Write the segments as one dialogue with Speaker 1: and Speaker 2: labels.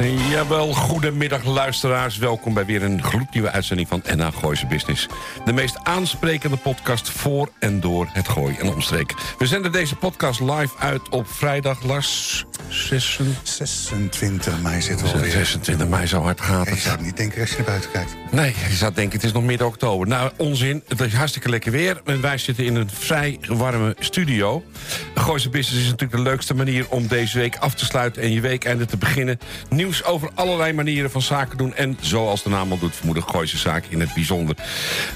Speaker 1: Jawel, goedemiddag luisteraars. Welkom bij weer een gloednieuwe uitzending van NH Gooise Business. De meest aansprekende podcast voor en door het Gooi en omstreek. We zenden deze podcast live uit op vrijdag, Lars...
Speaker 2: 26 mei zit er alweer.
Speaker 1: 26 mei, zo hard gaat
Speaker 2: Je
Speaker 1: het.
Speaker 2: zou het niet denken als je naar buiten kijkt.
Speaker 1: Nee, je zou denken, het is nog midden oktober. Nou, onzin. Het is hartstikke lekker weer. En wij zitten in een vrij warme studio. Gooise Business is natuurlijk de leukste manier om deze week af te sluiten... en je weekeinde te beginnen. Nieuws over allerlei manieren van zaken doen... en zoals de naam al doet, vermoeden Gooise zaken in het bijzonder.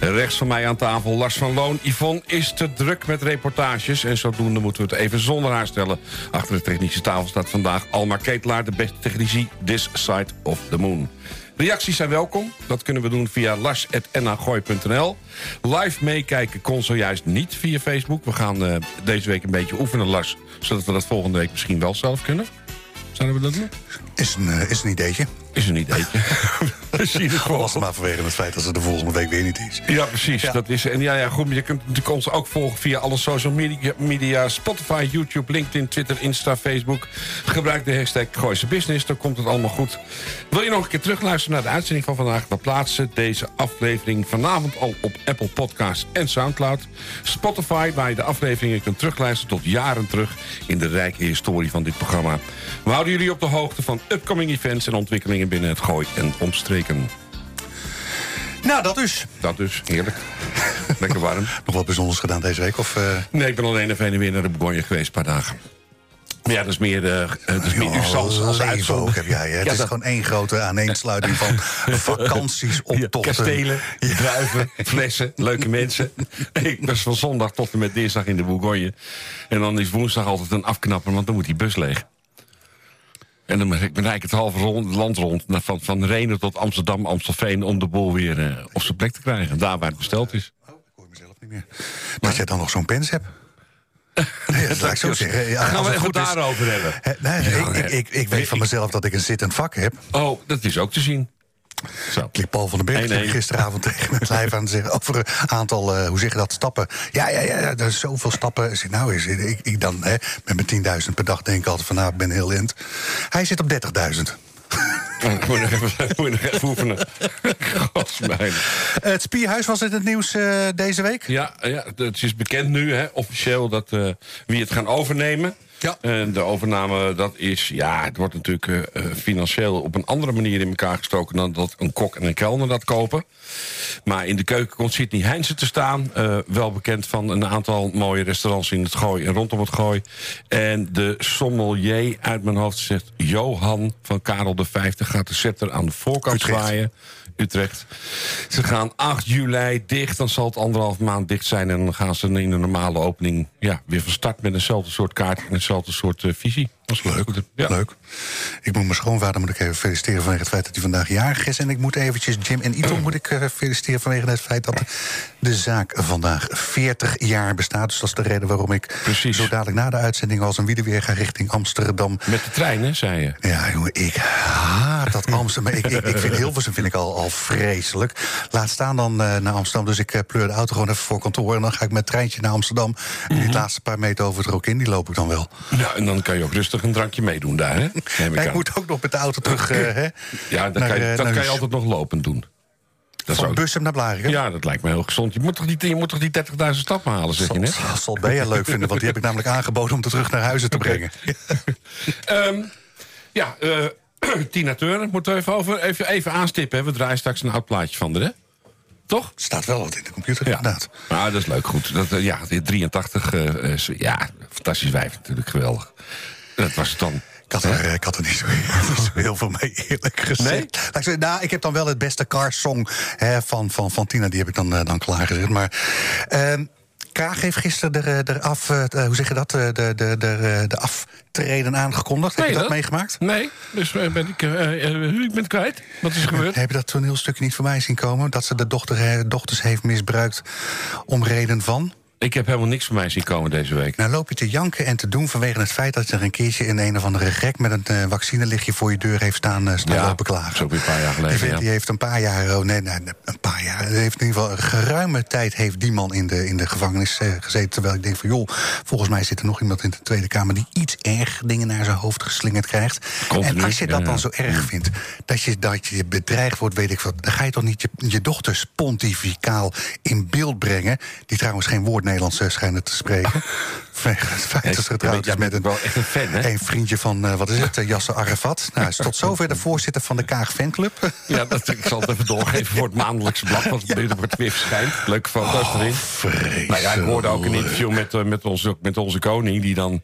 Speaker 1: Rechts van mij aan tafel Lars van Loon. Yvonne is te druk met reportages... en zodoende moeten we het even zonder haar stellen. Achter de technische tafel staat vandaag Almar Ketelaar... de beste technici this side of the moon. Reacties zijn welkom. Dat kunnen we doen via lars.nagooi.nl. Live meekijken kon zojuist niet via Facebook. We gaan eh, deze week een beetje oefenen, Lars. Zodat we dat volgende week misschien wel zelf kunnen. Zouden we dat doen?
Speaker 2: Is een, eh, is een ideetje.
Speaker 1: Is een ideetje. Het voor
Speaker 2: Was maar vanwege het feit dat ze de volgende week weer niet is.
Speaker 1: Ja, precies. Dat is, en ja, ja, goed, maar je kunt natuurlijk ons ook volgen via alle social media, media. Spotify, YouTube, LinkedIn, Twitter, Insta, Facebook. Gebruik de hashtag Gooise Business, dan komt het allemaal goed. Wil je nog een keer terugluisteren naar de uitzending van vandaag? Dan plaatsen deze aflevering vanavond al op Apple Podcasts en Soundcloud. Spotify, waar je de afleveringen kunt terugluisteren tot jaren terug... in de rijke historie van dit programma. We houden jullie op de hoogte van upcoming events en ontwikkelingen binnen het Gooi en omstreken.
Speaker 2: Nou, dat dus.
Speaker 1: Dat dus, heerlijk. Lekker warm.
Speaker 2: Nog wat bijzonders gedaan deze week? Of, eh,
Speaker 1: Nee, ik ben alleen even en weer naar de Bourgogne geweest, een paar dagen. Maar ja, dat is meer, uh, dat is meer
Speaker 2: joh,
Speaker 1: als, als uitzondering.
Speaker 2: ook heb jij. Hè? Het
Speaker 1: Ja,
Speaker 2: is
Speaker 1: dat-
Speaker 2: gewoon één grote aaneensluiting van vakanties,
Speaker 1: Ja,
Speaker 2: optochten.
Speaker 1: kastelen, druiven, flessen, leuke mensen. Ik was van zondag tot en met dinsdag in de Bourgogne. En dan is woensdag altijd een afknapper, want dan moet die bus leeg. En dan ben ik het halve rond, land rond. Van, van Renen tot Amsterdam, Amstelveen... om de boel weer eh, op zijn plek te krijgen. Daar waar het besteld is.
Speaker 2: Oh, ik hoor mezelf niet meer. Dat jij dan nog zo'n pens hebt. Nee, dat laat ik zo zeggen. Ja,
Speaker 1: Gaan we
Speaker 2: het goed
Speaker 1: daarover hebben.
Speaker 2: Nee, nee,
Speaker 1: Ja,
Speaker 2: ik, ik, ik, ik weet van mezelf dat ik een zittend vak heb.
Speaker 1: Oh, dat is ook te zien. Zo.
Speaker 2: Ik liep Paul van den Berg gisteravond tegen mijn lijf aan te zeggen... over een aantal, eh, hoe zeg je dat, stappen. Ja, ja, ja, er zijn zoveel stappen. Zeg, nou, is, ik, ik dan hè, met mijn 10.000 per dag denk ik altijd van... nou, ik ben heel lent. Hij zit op 30.000.
Speaker 1: Moet je nog even, moet je nog even oefenen. Godsmijn.
Speaker 2: Het Spierhuis was in het nieuws eh, deze week.
Speaker 1: Ja, ja, het is bekend nu, hè, officieel, dat eh, wie het gaan overnemen.
Speaker 2: Ja.
Speaker 1: En de overname, dat is, ja, het wordt natuurlijk eh, financieel op een andere manier in elkaar gestoken dan dat een kok en een kelner dat kopen. Maar in de keuken komt Sidney Heinze te staan. wel bekend van een aantal mooie restaurants in het Gooi en rondom het Gooi. En de sommelier uit mijn hoofd zegt... Johan van Karel de Vijfde gaat de scepter aan de voorkant zwaaien. Utrecht. Ze gaan 8 juli dicht, dan zal het anderhalf maand dicht zijn... en dan gaan ze in de normale opening ja, weer van start... met eenzelfde soort kaart en eenzelfde soort eh, visie. Dat is leuk. Ja.
Speaker 2: Leuk. Ik moet mijn schoonvader moet ik even feliciteren vanwege het feit dat hij vandaag jarig is. En ik moet eventjes Jim en Ito moet ik eh, feliciteren vanwege het feit dat de zaak vandaag 40 jaar bestaat. Dus dat is de reden waarom ik
Speaker 1: Precies.
Speaker 2: zo dadelijk na de uitzending als een weer ga richting Amsterdam.
Speaker 1: Met de trein, hè, zei je.
Speaker 2: Ja, jongen, ik haat dat Amsterdam. ik, ik, ik vind Hilversum vind ik al, al vreselijk. Laat staan dan eh, naar Amsterdam. Dus ik eh, pleur de auto gewoon even voor kantoor. En dan ga ik met treintje naar Amsterdam. En
Speaker 1: Mhm.
Speaker 2: die laatste paar meter over het Rokin, die loop ik dan wel.
Speaker 1: Ja, en dan kan je ook rustig een drankje meedoen daar, hè? Neem ik
Speaker 2: Ja, ik moet ook nog met de auto terug. eh, hè,
Speaker 1: Ja, dat
Speaker 2: naar,
Speaker 1: kan je, dat kan je altijd nog lopend doen. Dat
Speaker 2: Van Bussum naar Blarikum.
Speaker 1: Ja, dat lijkt me heel gezond. Je moet toch die, je moet toch die 30.000 stappen halen, zeg je net?
Speaker 2: Dat zal Bea leuk vinden, want die heb ik namelijk aangeboden om te terug naar huizen te brengen.
Speaker 1: Ehm, ja, eh Tina Turner moeten we even, over, even, even aanstippen. Hè? We draaien straks een oud plaatje van hè? Toch?
Speaker 2: Staat wel wat in de computer,
Speaker 1: Ja.
Speaker 2: inderdaad.
Speaker 1: Nou, dat is leuk, goed. Dat, eh, ja, die 83, eh, ja, fantastisch wijf natuurlijk, geweldig. Dat was het dan.
Speaker 2: Ik had, er, eh, ik had er niet zo, heel veel mee, eerlijk gezegd.
Speaker 1: Nee?
Speaker 2: Nou, ik heb dan wel het beste car song hè, van, van, van Tina. Die heb ik dan, dan klaargezet. Maar ehm, Kaag heeft gisteren de, de, af, hoe zeg je dat, de, de, de, de aftreden aangekondigd. Heb je dat, meegemaakt?
Speaker 1: Nee, dus ben ik, uh, ik ben kwijt. Wat is er gebeurd?
Speaker 2: Heb je dat toneelstukje niet voorbij zien komen? Dat ze de dochter, dochters heeft misbruikt om reden van?
Speaker 1: Ik heb helemaal niks van mij zien komen deze week.
Speaker 2: Nou loop je te janken en te doen vanwege het feit... dat er een keertje in een of andere gek met een uh, vaccinelichtje voor je deur heeft staan, uh, staan
Speaker 1: ja,
Speaker 2: lopen klagen.
Speaker 1: Dat is een paar jaar geleden,
Speaker 2: die,
Speaker 1: ja.
Speaker 2: die, heeft een paar jaar, oh nee, nee, een paar jaar... heeft in ieder geval een geruime tijd heeft die man in de, in de gevangenis uh, gezeten. Terwijl ik denk van, joh, volgens mij zit er nog iemand in de Tweede Kamer... die iets erg dingen naar zijn hoofd geslingerd krijgt.
Speaker 1: Continu,
Speaker 2: en als je dat
Speaker 1: ja,
Speaker 2: dan zo erg vindt, dat je, dat je bedreigd wordt, weet ik wat... dan ga je toch niet je, je dochter pontificaal in beeld brengen... die trouwens geen woord Nederlands schijnen te spreken. Vanwege het feit dat ze getrouwd is met een,
Speaker 1: wel echt een fan, hè?
Speaker 2: een vriendje van, uh, wat is het, uh, Yasser Arafat. Nou, hij is tot zover de voorzitter van de Kaag Fanclub.
Speaker 1: Ja, dat, ik zal het even doorgeven voor het maandelijkse blad... wat ja. binnenkort weer verschijnt. Leuke foto's
Speaker 2: oh,
Speaker 1: erin.
Speaker 2: Vreselijk.
Speaker 1: Nou ja, ik hoorde ook een interview met, uh, met, onze, met onze koning... die dan,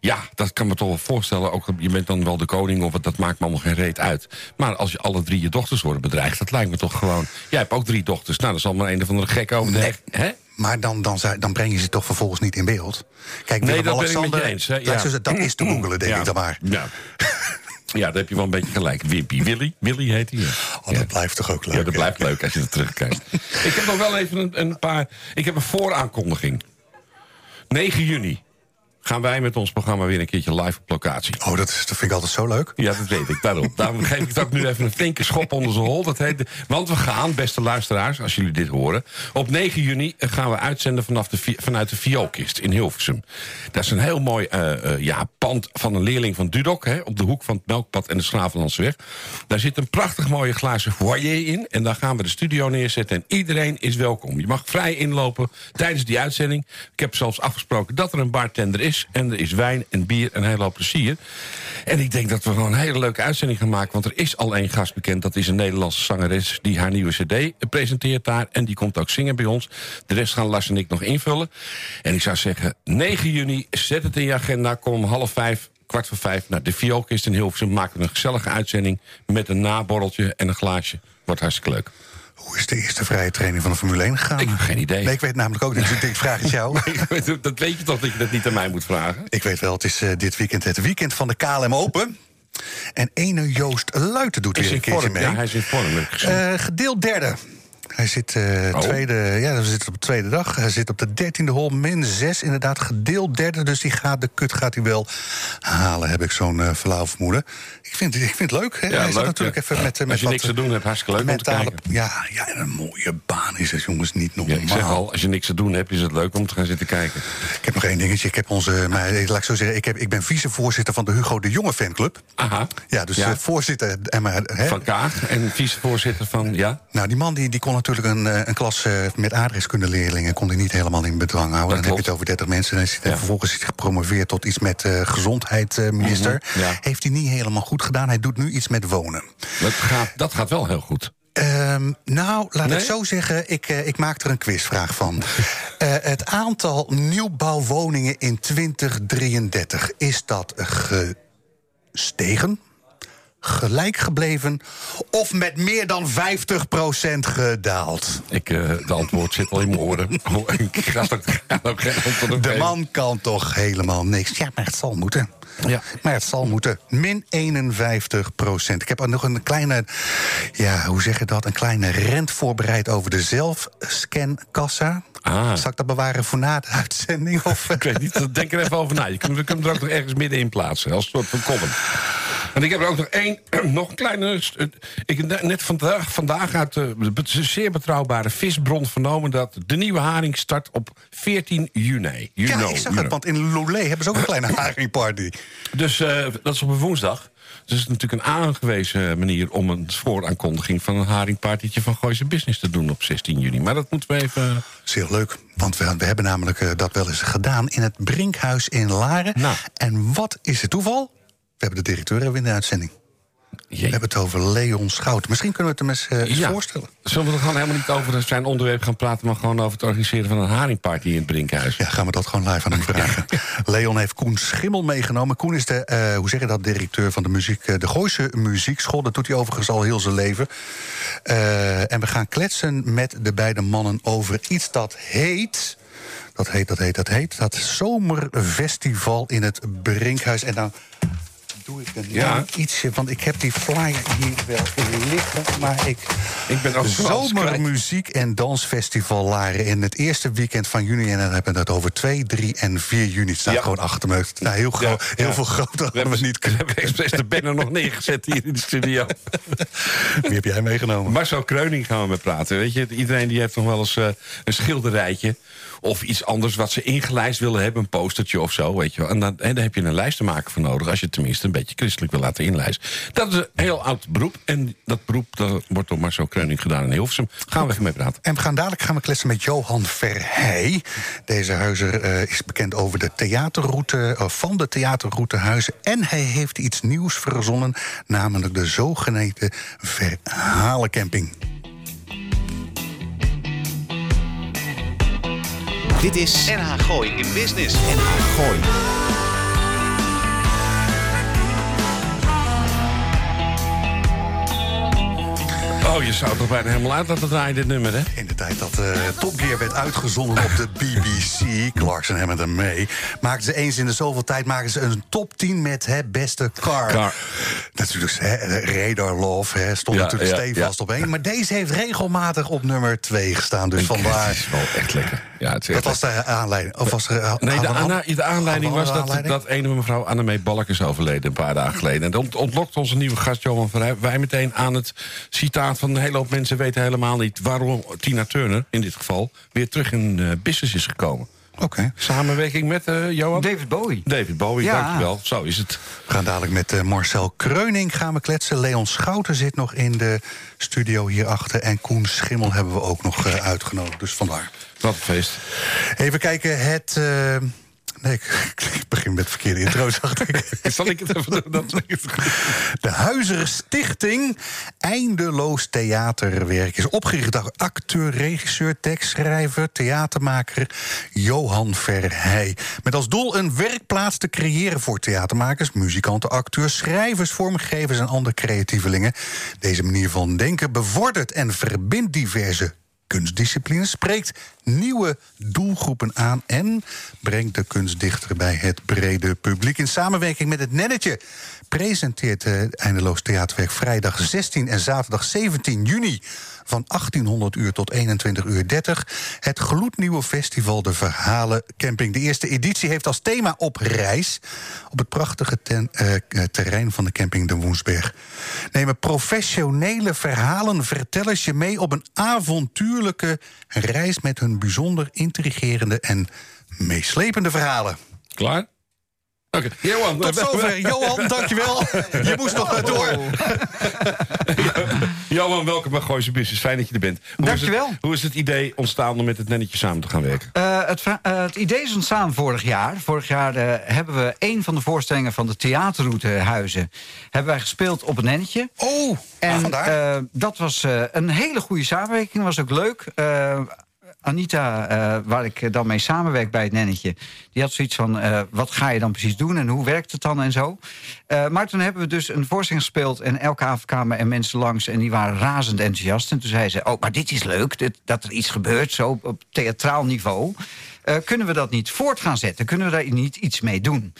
Speaker 1: ja, dat kan me toch wel voorstellen... Ook, je bent dan wel de koning, of dat maakt me allemaal geen reet uit. Maar als je alle drie je dochters worden bedreigd... dat lijkt me toch gewoon... Jij hebt ook drie dochters. Nou, dat zal maar een of andere gek over de
Speaker 2: Nee.
Speaker 1: hè?
Speaker 2: Maar dan, dan, dan breng je ze toch vervolgens niet in beeld. Kijk,
Speaker 1: Nee, dat ben ik met
Speaker 2: Alexander,
Speaker 1: je eens, hè,
Speaker 2: dat
Speaker 1: ja.
Speaker 2: is- dat is te googelen, denk
Speaker 1: Ja.
Speaker 2: ik dan maar.
Speaker 1: Ja. ja, daar heb je wel een beetje gelijk. Wimpy Willy. Willy heet hij. ja.
Speaker 2: Oh, dat blijft toch ook leuk.
Speaker 1: Ja, dat blijft leuk als je er terugkijkt. ik heb nog wel even een, een paar... Ik heb een vooraankondiging. 9 juni gaan wij met ons programma weer een keertje live op locatie.
Speaker 2: Oh, dat, is, dat vind ik altijd zo leuk.
Speaker 1: Ja, dat weet ik. Daarom. Daarom geef ik het ook nu even een flinke schop onder zijn hol. Dat heet, de- want we gaan, beste luisteraars, als jullie dit horen... op 9 juni gaan we uitzenden vanaf de, vanuit de Vioolkist in Hilversum. Dat is een heel mooi eh, eh, ja, pand van een leerling van Dudok... Hè, op de hoek van het Melkpad en de Schravenlandseweg. Daar zit een prachtig mooie glazen foyer in... en daar gaan we de studio neerzetten en iedereen is welkom. Je mag vrij inlopen tijdens die uitzending. Ik heb zelfs afgesproken dat er een bartender is... en er is wijn en bier en hele hoop plezier. En ik denk dat we gewoon een hele leuke uitzending gaan maken... want er is al één gast bekend, dat is een Nederlandse zangeres... die haar nieuwe cd presenteert daar en die komt ook zingen bij ons. De rest gaan Lars en ik nog invullen. En ik zou zeggen, 9 juni, zet het in je agenda, kom om half vijf kwart voor vijf naar de Vioolkist in Hilversum. Maken we een gezellige uitzending met een naborreltje en een glaasje. Wordt hartstikke leuk.
Speaker 2: Hoe is de eerste vrije training van de Formule 1 gegaan?
Speaker 1: Ik heb geen idee.
Speaker 2: Nee, ik weet namelijk ook niet. Dus ik vraag het jou.
Speaker 1: dat weet je toch dat je dat niet aan mij moet vragen?
Speaker 2: Ik weet wel, het is eh, dit weekend het weekend van de KLM Open. En ene Joost Luiten doet
Speaker 1: Is
Speaker 2: weer een keertje
Speaker 1: vorm.
Speaker 2: mee.
Speaker 1: Ja, hij is in vorm.
Speaker 2: Eh, gedeeld derde. Hij zit, eh,
Speaker 1: Oh.
Speaker 2: tweede, ja, we zitten op de tweede dag. Hij zit op de dertiende hol, min zes. Inderdaad, gedeeld derde. Dus die gaat, de kut gaat hij wel halen, heb ik zo'n eh flauw vermoeden. Ik vind, ik vind het leuk. Hè? hij zit
Speaker 1: leuk,
Speaker 2: natuurlijk
Speaker 1: ja.
Speaker 2: even met, eh, met
Speaker 1: Als je
Speaker 2: wat,
Speaker 1: niks te doen hebt, hartstikke leuk om te kijken.
Speaker 2: ja, ja, en een mooie baan is het, jongens. Niet
Speaker 1: Ja,
Speaker 2: normaal.
Speaker 1: ik zeg al, als je niks te doen hebt, is het leuk om te gaan zitten kijken.
Speaker 2: Ik heb nog één dingetje. Ik heb onze, maar, laat ik zo zeggen, ik, heb, ik ben vicevoorzitter van de Hugo de Jonge fanclub.
Speaker 1: Aha.
Speaker 2: Ja, dus
Speaker 1: Ja.
Speaker 2: eh, voorzitter. En maar, hè,
Speaker 1: Van Kaag en vicevoorzitter van... Ja?
Speaker 2: Nou, die man die, die kon natuurlijk een, eh, een klas eh, met aardrijkskunde-leerlingen... kon hij niet helemaal in bedwang houden. Dan heb je het over 30 mensen. En, is
Speaker 1: Ja.
Speaker 2: vervolgens is hij gepromoveerd tot iets met eh gezondheidsminister.
Speaker 1: Mhm, ja.
Speaker 2: Heeft hij niet helemaal goed gedaan. Hij doet nu iets met wonen.
Speaker 1: Dat gaat, dat gaat wel heel goed.
Speaker 2: Ehm, nou, laat
Speaker 1: Nee?
Speaker 2: ik zo zeggen, ik, ik maak er een quizvraag van. Het aantal nieuwbouwwoningen in 2033, is dat gestegen, gelijk gebleven... of met meer dan 50% gedaald?
Speaker 1: Ik, eh de antwoord zit al in mijn oren. Oh, ik ga ook, ga ook geen antwoord op
Speaker 2: De man kan toch helemaal niks. Ja, maar het zal moeten.
Speaker 1: Ja.
Speaker 2: Maar het zal moeten. Min 51 procent. Ik heb nog een kleine, ja, hoe zeg je dat? Een kleine rent voorbereid over de zelfscankassa.
Speaker 1: Ah.
Speaker 2: Zal ik dat bewaren voor na de uitzending? Of,
Speaker 1: Ik weet niet, denk er even over na. Je kunt, we kunnen er ook nog ergens middenin plaatsen, als een soort van column. En ik heb er ook nog één, nog een kleine... st- Ik net vandaag, vandaag uit de be- zeer betrouwbare visbron vernomen... dat de nieuwe haring start op 14 juni. You
Speaker 2: ja,
Speaker 1: know,
Speaker 2: ik zag het,
Speaker 1: know.
Speaker 2: want in Lolé hebben ze ook een kleine haringparty.
Speaker 1: Dus eh, dat is op een woensdag. Dus het is natuurlijk een aangewezen manier om een vooraankondiging van een haringpartietje van Gooise Business te doen op 16 juni. Maar dat moeten we even.
Speaker 2: Zeer leuk, want we, we hebben namelijk eh, dat wel eens gedaan in het Brinkhuis in Laren.
Speaker 1: Nou.
Speaker 2: En wat is het toeval? We hebben de directeur hebben we in de uitzending. We hebben het over Leon Schout. Misschien kunnen we het hem eens,
Speaker 1: Ja.
Speaker 2: voorstellen.
Speaker 1: Zullen we er gewoon helemaal niet over zijn onderwerp gaan praten, maar gewoon over het organiseren van een haringparty in het Brinkhuis?
Speaker 2: Ja, gaan we dat gewoon live aan hem vragen. Leon heeft Koen Schimmel meegenomen. Koen is de, eh, hoe zeg je dat, directeur van de, muziek, eh, de Gooise Muziekschool. Dat doet hij overigens al heel zijn leven. En we gaan kletsen met de beide mannen over iets dat heet... Dat heet, dat heet, dat heet. Dat zomerfestival in het Brinkhuis. En dan doe ik
Speaker 1: Ja.
Speaker 2: ietsje, want ik heb die flyer hier wel liggen. Maar ik.
Speaker 1: Ik ben ook zo
Speaker 2: Zomermuziek en dansfestival Laren in het eerste weekend van juni. En dan hebben we het over 2, 3 en 4 juni. Het staat
Speaker 1: Ja.
Speaker 2: gewoon achter me. Nou, heel, gro-
Speaker 1: Ja,
Speaker 2: heel veel groter hadden we
Speaker 1: hebben
Speaker 2: niet
Speaker 1: We
Speaker 2: kunnen.
Speaker 1: hebben expres de banner nog neergezet hier in de studio.
Speaker 2: Wie heb jij meegenomen?
Speaker 1: Marcel Kreuning gaan we mee praten. Weet je, iedereen die heeft nog wel eens eh, een schilderijtje... of iets anders wat ze ingelijst willen hebben, een postertje of zo. Weet je wel. En, dan, en daar heb je een lijstenmaker voor nodig... als je het tenminste een beetje christelijk wil laten inlijsten. Dat is een heel oud beroep. En dat beroep dat wordt door Marcel Kreuning gedaan in Hilversum. Gaan we even mee praten.
Speaker 2: En we gaan dadelijk gaan we kletsen met Johan Verheij. Deze huizer eh, is bekend over de theaterroute, eh, van de theaterroute Huizen. En hij heeft iets nieuws verzonnen, namelijk de zogeheten verhalencamping.
Speaker 3: Dit is NH Gooi in Business. NH Gooi.
Speaker 1: Oh, je zou het toch bijna helemaal uit laten draaien, dit nummer, hè?
Speaker 2: In de tijd dat eh Top Gear werd uitgezonden op de BBC, Clarkson hebben er mee, maakten ze eens in de zoveel tijd maken ze een top 10 met het beste car.
Speaker 1: Car.
Speaker 2: Natuurlijk, hè, Radar Love hè, stond
Speaker 1: Ja,
Speaker 2: natuurlijk
Speaker 1: ja,
Speaker 2: stevast
Speaker 1: ja.
Speaker 2: op één. Maar deze heeft regelmatig op nummer 2 gestaan. Dus
Speaker 1: Het
Speaker 2: vandaar.
Speaker 1: is wel echt lekker. Ja, het is
Speaker 2: Dat was de aanleiding. Of was er,
Speaker 1: Nee, de, aanleiding was dat,
Speaker 2: aanleiding?
Speaker 1: dat ene mevrouw Annemee Balk is overleden een paar dagen geleden. En dat ont- ontlokt onze nieuwe gast Johan Verheij. Wij meteen aan het citaat van een hele hoop mensen weten helemaal niet waarom Tina Turner, in dit geval, weer terug in eh, business is gekomen.
Speaker 2: Oké.
Speaker 1: Samenwerking met eh, Johan?
Speaker 4: David Bowie.
Speaker 1: David Bowie,
Speaker 4: Ja.
Speaker 1: dankjewel. Zo is het.
Speaker 2: We gaan dadelijk met eh, Marcel Kreuning gaan we kletsen. Leon Schouten zit nog in de studio hierachter. En Koen Schimmel hebben we ook nog uitgenodigd. Dus vandaar.
Speaker 1: Wat een feest.
Speaker 2: Even kijken, het... Nee, ik, ik begin met verkeerde intro, zag ik.
Speaker 1: Zal ik het even doen?
Speaker 2: De Huizer Stichting Eindeloos Theaterwerk is opgericht door acteur, regisseur, tekstschrijver, theatermaker Johan Verheij. Met als doel een werkplaats te creëren voor theatermakers, muzikanten, acteurs, schrijvers, vormgevers en andere creatievelingen. Deze manier van denken bevordert en verbindt diverse kunstdisciplines, spreekt nieuwe doelgroepen aan en brengt de kunst dichter bij het brede publiek. In samenwerking met het Nennetje presenteert het Eindeloos Theaterwerk vrijdag 16 en zaterdag 17 juni van 1800 uur tot 21 uur 30 het gloednieuwe festival De Verhalen Camping. De eerste editie heeft als thema op reis op het prachtige eh, eh, terrein van de camping De Woensberg. Nemen professionele verhalenvertellers je mee op een avontuurlijke reis met hun bijzonder intrigerende en meeslepende verhalen.
Speaker 1: Klaar? Oké, Johan.
Speaker 2: Tot zover, Johan, dankjewel. Je moest nog maar door.
Speaker 1: Johan, welkom bij Gooise Business. Fijn dat je er bent. Hoe Is
Speaker 4: Dankjewel.
Speaker 1: het, hoe is het idee ontstaan om met het nennetje samen te gaan werken?
Speaker 4: Eh, het, eh, het idee is ontstaan vorig jaar. Vorig jaar eh, hebben we een van de voorstellingen van de theaterroute Huizen... hebben wij gespeeld op een nennetje.
Speaker 2: Oh,
Speaker 4: En
Speaker 2: ah, vandaar.
Speaker 4: dat was eh, een hele goede samenwerking. was ook leuk. Anita, eh, waar ik dan mee samenwerk bij het nennetje... die had zoiets van, eh, wat ga je dan precies doen... en hoe werkt het dan en zo. Eh, maar toen hebben we dus een voorstelling gespeeld... en elke avond kwamen er mensen langs en die waren razend enthousiast. En toen zei ze, oh, maar dit is leuk, dat er iets gebeurt... zo op, theatraal niveau. Kunnen we dat niet voort gaan zetten? Kunnen we daar niet iets mee doen?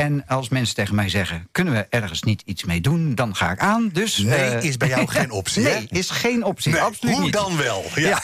Speaker 4: En als mensen tegen mij zeggen, kunnen we ergens niet iets mee doen... dan ga ik aan. Dus,
Speaker 2: Nee,
Speaker 4: eh,
Speaker 2: is bij jou geen optie, hè?
Speaker 4: Nee, is geen optie.
Speaker 2: Nee,
Speaker 4: absoluut
Speaker 2: hoe
Speaker 4: niet.
Speaker 2: dan wel? Ja.
Speaker 4: Ja.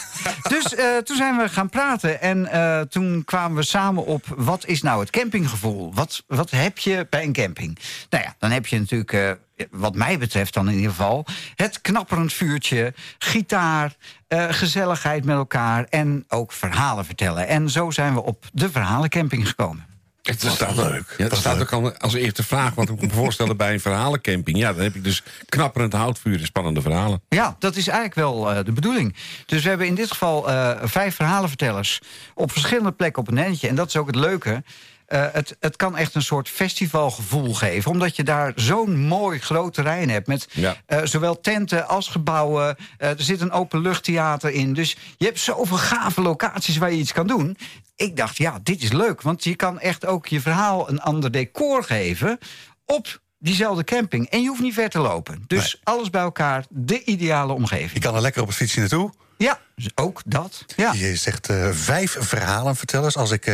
Speaker 4: Dus eh, toen zijn we gaan praten en eh, toen kwamen we samen op... wat is nou het campinggevoel? Wat, wat heb je bij een camping? Nou ja, dan heb je natuurlijk, wat mij betreft dan in ieder geval... het knapperend vuurtje, gitaar, gezelligheid met elkaar... en ook verhalen vertellen. En zo zijn we op de verhalencamping gekomen.
Speaker 1: Het staat
Speaker 2: leuk.
Speaker 1: Ja, er
Speaker 2: Wat
Speaker 1: staat
Speaker 2: leuk.
Speaker 1: ook al als eerste vraag wat ik me voorstellen bij een verhalencamping. Ja, dan heb ik dus knapperend houtvuur en spannende verhalen.
Speaker 4: Ja, dat is eigenlijk wel eh, de bedoeling. Dus we hebben in dit geval eh, vijf verhalenvertellers op verschillende plekken op een netje. En dat is ook het leuke. Eh, het, het kan echt een soort festivalgevoel geven. Omdat je daar zo'n mooi groot terrein hebt. Met
Speaker 1: Ja.
Speaker 4: eh, zowel tenten als gebouwen. Eh, er zit een openluchttheater in. Dus je hebt zoveel gave locaties waar je iets kan doen. Ik dacht, ja, dit is leuk. Want je kan echt ook je verhaal een ander decor geven... op diezelfde camping. En je hoeft niet ver te lopen. Dus alles bij elkaar, de ideale
Speaker 2: Je
Speaker 4: omgeving.
Speaker 2: kan er lekker op het fietsje naartoe.
Speaker 4: Ja, dus ook dat. Ja.
Speaker 2: Je zegt eh, vijf verhalen vertellers. Als ik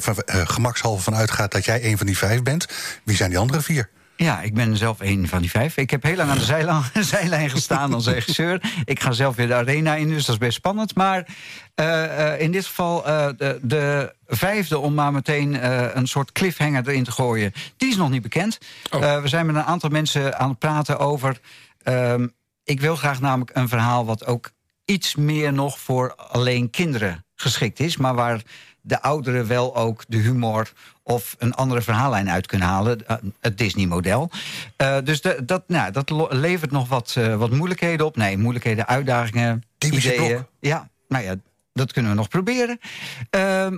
Speaker 2: van- eh, gemakshalve van uitga dat jij een van die vijf bent, wie zijn die andere vier?
Speaker 4: Ja, ik ben zelf een van die vijf. Ik heb heel lang aan de zijlijn, zijlijn gestaan als regisseur. Ik ga zelf weer de arena in, dus dat is best spannend. Maar eh, eh, in dit geval eh, de, de vijfde, om maar meteen een soort cliffhanger erin te gooien... die is nog niet bekend.
Speaker 1: Oh.
Speaker 4: We zijn met een aantal mensen aan het praten over... ehm, ik wil graag namelijk een verhaal wat ook iets meer nog voor alleen kinderen geschikt is... maar waar de ouderen wel ook de humor of een andere verhaallijn uit kunnen halen. eh, Het Disney-model. Eh, dus de- dat, nou, dat levert nog wat, eh, wat moeilijkheden op. Nee, moeilijkheden, uitdagingen,
Speaker 2: Typische
Speaker 4: ideeën.
Speaker 2: blok.
Speaker 4: Ja, nou ja, dat kunnen we nog proberen.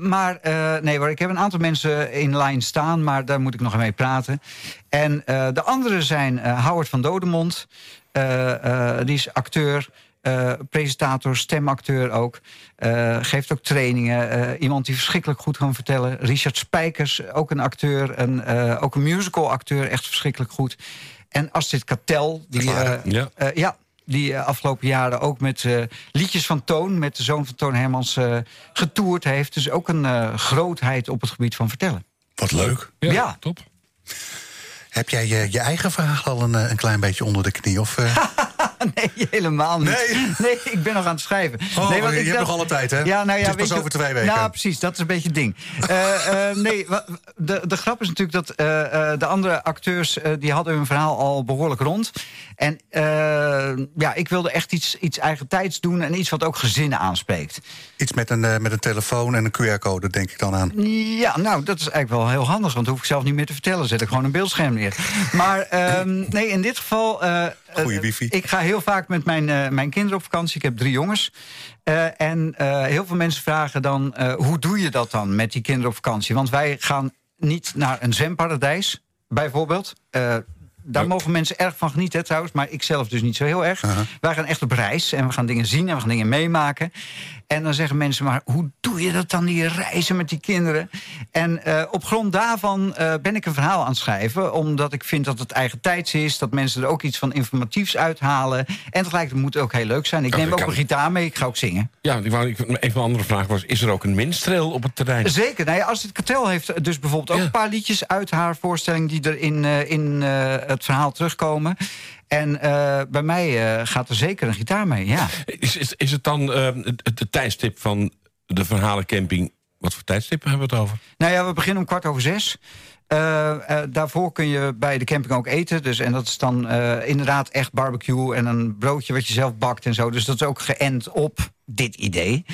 Speaker 4: Maar nee ik heb een aantal mensen in lijn staan... maar daar moet ik nog mee praten. En de anderen zijn Howard van Dodemond. die is acteur, eh, presentator, stemacteur ook. Eh, geeft ook trainingen. Eh, iemand die verschrikkelijk goed kan vertellen. Richard Spijkers, ook een acteur. Een, eh, ook een musical-acteur, echt verschrikkelijk goed. En Astrid Katel, die... Eh,
Speaker 1: Ja.
Speaker 4: ja, die afgelopen jaren ook met eh, liedjes van Toon... met de zoon van Toon Hermans eh, getoerd heeft. Dus ook een eh, grootheid op het gebied van vertellen.
Speaker 2: Wat leuk.
Speaker 1: Ja,
Speaker 4: Ja.
Speaker 1: top.
Speaker 2: Heb jij je, je eigen verhaal al een, een klein beetje onder de knie? Of, eh?
Speaker 4: nee, helemaal niet.
Speaker 2: Nee?
Speaker 4: Nee, ik ben nog aan het schrijven.
Speaker 2: Oh,
Speaker 4: nee, want
Speaker 2: je
Speaker 4: ik
Speaker 2: hebt nog alle tijd, hè?
Speaker 4: Ja, nou ja,
Speaker 2: Het is pas
Speaker 4: je-
Speaker 2: over twee weken.
Speaker 4: Nou, precies, dat is een beetje het ding. Eh, eh, nee, de, de grap is natuurlijk dat eh, de andere acteurs... die hadden hun verhaal al behoorlijk rond. En ja, ik wilde echt iets, iets eigen tijds doen... en iets wat ook gezinnen aanspreekt.
Speaker 2: Iets met een, met een telefoon en een QR-code, denk ik dan aan.
Speaker 4: Ja, nou, dat is eigenlijk wel heel handig, want dat hoef ik zelf niet meer te vertellen. Zet ik gewoon een beeldscherm neer. Maar ehm, nee, in dit geval.
Speaker 2: Goeie
Speaker 4: eh,
Speaker 2: wifi.
Speaker 4: Ik ga heel vaak met mijn, eh, mijn kinderen op vakantie. Ik heb drie jongens. Eh, en heel veel mensen vragen dan: hoe doe je dat dan met die kinderen op vakantie? Want wij gaan niet naar een zwemparadijs, bijvoorbeeld. Daar
Speaker 1: Oh.
Speaker 4: mogen mensen erg van genieten, trouwens. Maar ik zelf dus niet zo heel erg.
Speaker 2: Aha.
Speaker 4: Wij gaan echt op reis en we gaan dingen zien en we gaan dingen meemaken. En dan zeggen mensen, maar hoe doe je dat dan, die reizen met die kinderen? En eh, op grond daarvan eh, ben ik een verhaal aan het schrijven. Omdat ik vind dat het eigen tijds is. Dat mensen er ook iets van informatiefs uithalen. En tegelijkertijd moet het ook heel leuk zijn. Ik
Speaker 1: Oh,
Speaker 4: neem ook
Speaker 1: kan.
Speaker 4: een gitaar mee, ik ga ook zingen.
Speaker 1: Ja, ik wou, ik, een van de andere vragen was... is er ook een minstreel op het terrein?
Speaker 4: Zeker. Nou ja, Astrid Kartel heeft dus bijvoorbeeld ook
Speaker 1: Ja.
Speaker 4: een paar liedjes uit haar voorstelling... die er in, eh, in eh, het verhaal terugkomen. En eh, bij mij eh, gaat er zeker een gitaar mee, ja.
Speaker 1: Is, is, is het dan eh, het, het tijdstip van de verhalencamping... wat voor tijdstippen hebben we het over?
Speaker 4: Nou ja, we beginnen om kwart over zes. Eh, eh, daarvoor kun je bij de camping ook eten. Dus, en dat is dan eh, inderdaad echt barbecue en een broodje wat je zelf bakt en zo. Dus dat is ook geënt op dit idee.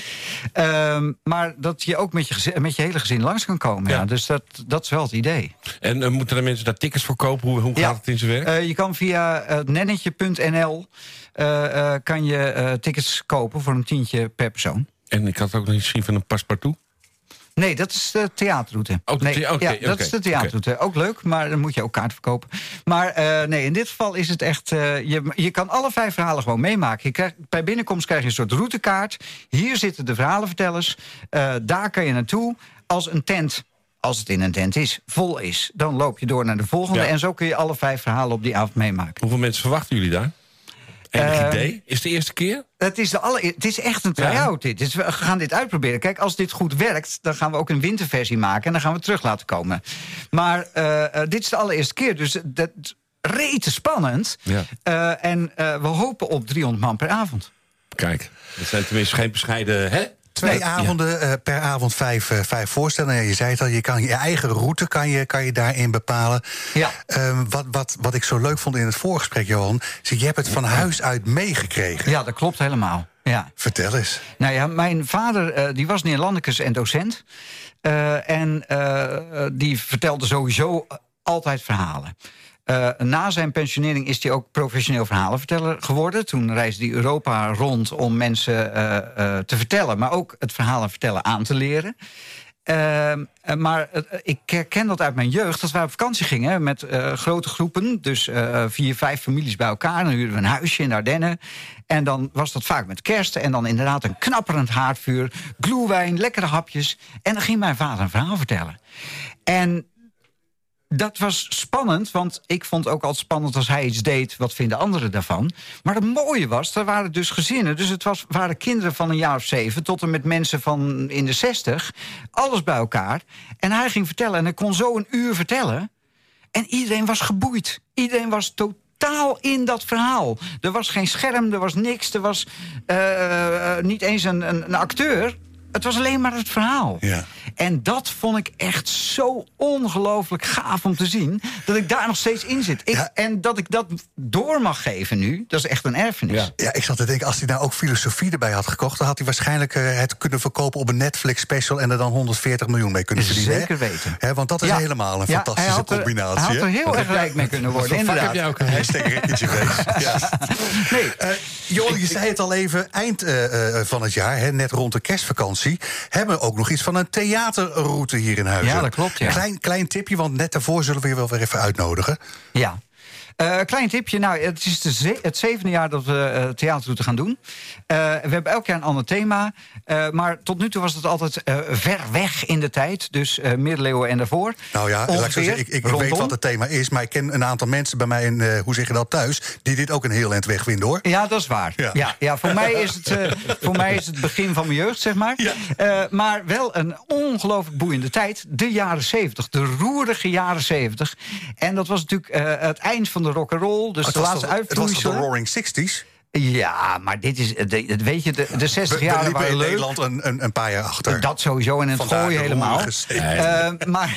Speaker 4: Ehm, maar dat je ook met je, gezin- met je hele gezin langs kan komen. Ja.
Speaker 1: Ja.
Speaker 4: Dus dat, dat is wel het idee.
Speaker 1: En moeten er mensen daar tickets voor kopen? Hoe, hoe
Speaker 4: Ja.
Speaker 1: gaat het in zijn werk?
Speaker 4: Je kan via uh, nennetje.nl kan je tickets kopen voor een tientje per persoon.
Speaker 1: en ik had ook nog iets zien van een paspartout.
Speaker 4: Nee, dat is de theaterroute.
Speaker 1: Oh,
Speaker 4: nee,
Speaker 1: oké,
Speaker 4: ja, dat is de theaterroute. Ook leuk, maar dan moet je ook kaart verkopen. Maar eh, nee, in dit geval is het echt... eh, je, je kan alle vijf verhalen gewoon meemaken. Je krijgt, bij binnenkomst krijg je een soort routekaart. Hier zitten de verhalenvertellers. Eh, daar kan je naartoe. Als een tent, als het in een tent is, vol is... dan loop je door naar de volgende.
Speaker 1: Ja.
Speaker 4: En zo kun je alle vijf verhalen op die avond meemaken.
Speaker 1: Hoeveel mensen verwachten jullie daar? Enig
Speaker 4: Eh,
Speaker 1: idee? Is de eerste keer?
Speaker 4: Het is, de alle, het is echt een try-out dit. Dus we gaan dit uitproberen. Kijk, als dit goed werkt, dan gaan we ook een winterversie maken... en dan gaan we het terug laten komen. Maar eh, eh, dit is de allereerste keer, dus dat rete spannend.
Speaker 1: Ja.
Speaker 4: Eh, en we hopen op 300 man per avond.
Speaker 1: Kijk, dat zijn tenminste geen bescheiden... Hè?
Speaker 2: Twee
Speaker 1: Ja.
Speaker 2: avonden, eh, per avond vijf, eh, vijf voorstellingen. Ja, Je zei het al, je kan je eigen route kan je, kan je daarin bepalen.
Speaker 4: Ja.
Speaker 2: Ehm, wat, wat, wat ik zo leuk vond in het voorgesprek, Johan... is je hebt het van huis uit meegekregen.
Speaker 4: Ja, dat klopt helemaal. Ja.
Speaker 2: Vertel eens.
Speaker 4: Nou ja, mijn vader eh, die was Neerlandicus en docent. En die vertelde sowieso altijd verhalen. Eh, na zijn pensionering is hij ook professioneel verhalenverteller geworden. Toen reisde hij Europa rond om mensen eh, eh, te vertellen... maar ook het verhalen vertellen aan te leren. Ehm, eh, maar ik herken dat uit mijn jeugd. Dat wij op vakantie gingen met grote groepen. Dus vier, vijf families bij elkaar. Dan huurden we een huisje in de Ardennen. En dan was dat vaak met kerst. En dan inderdaad een knapperend haardvuur. Gloewijn, lekkere hapjes. En dan ging mijn vader een verhaal vertellen. En dat was spannend, want ik vond ook altijd spannend als hij iets deed. Wat vinden anderen daarvan? Maar het mooie was, er waren dus gezinnen. Dus het was, waren kinderen van een jaar of zeven tot en met mensen van in de zestig. Alles bij elkaar. En hij ging vertellen en hij kon zo een uur vertellen. En iedereen was geboeid. Iedereen was totaal in dat verhaal. Er was geen scherm, er was niks. Er was uh, niet eens een, een, een acteur. Het was alleen maar het verhaal.
Speaker 2: Ja.
Speaker 4: En dat vond ik echt zo ongelooflijk gaaf om te zien... dat ik daar nog steeds in zit. Ik,
Speaker 2: Ja.
Speaker 4: En dat ik dat door mag geven nu, dat is echt een erfenis.
Speaker 1: Ja.
Speaker 2: Ja, ik zat te denken, als hij nou ook filosofie erbij had gekocht... dan had hij waarschijnlijk eh, het kunnen verkopen op een Netflix-special... en er dan 140 miljoen mee kunnen verdienen.
Speaker 4: Zeker
Speaker 2: hè?
Speaker 4: weten.
Speaker 2: Hè, want dat is
Speaker 4: Ja.
Speaker 2: helemaal een
Speaker 4: Ja,
Speaker 2: fantastische
Speaker 4: hij had er-
Speaker 2: combinatie.
Speaker 4: Hij had er heel erg rijk mee kunnen worden, inderdaad.
Speaker 1: heb jij ook.
Speaker 2: Hashtag Wees. Ja.
Speaker 4: Nee,
Speaker 2: Eh, Johan, je zei het al even, eind eh, eh, van het jaar, hè, net rond de kerstvakantie... hebben we ook nog iets van een theaterroute hier in Huizen.
Speaker 4: Ja, dat klopt, ja.
Speaker 2: Klein, klein tipje, want net daarvoor zullen we je wel weer even uitnodigen.
Speaker 4: Ja. Eh, klein tipje, nou, het is ze- het zevende jaar dat we eh theaterroute gaan doen. Eh, we hebben elk jaar een ander thema. maar tot nu toe was het altijd ver weg in de tijd. Dus middeleeuwen en daarvoor.
Speaker 2: Nou ja, laat ik, zo
Speaker 4: Ongeveer,
Speaker 2: zeggen, ik, ik, weet wat het thema is... maar ik ken een aantal mensen bij mij, in, hoe zeg je dat, thuis... die dit ook een heel eind wegvinden, hoor.
Speaker 4: Ja, dat is waar.
Speaker 2: Ja.
Speaker 4: Ja. Ja, voor, mij is het, voor mij is het begin van mijn jeugd, zeg maar.
Speaker 2: Ja.
Speaker 4: Maar wel een ongelooflijk boeiende tijd. De jaren zeventig, de roerige jaren zeventig. En dat was natuurlijk het eind van de rock'n'roll. Dus
Speaker 2: Het
Speaker 4: de laatste
Speaker 2: toch, het was de. Roaring Sixties?
Speaker 4: Ja, maar dit is, de, weet je, de, de 60
Speaker 2: We, we
Speaker 4: jaar waren
Speaker 2: in
Speaker 4: leuk.
Speaker 2: Nederland een, een, een paar jaar achter.
Speaker 4: Dat sowieso en het
Speaker 2: de
Speaker 4: helemaal. Eh, maar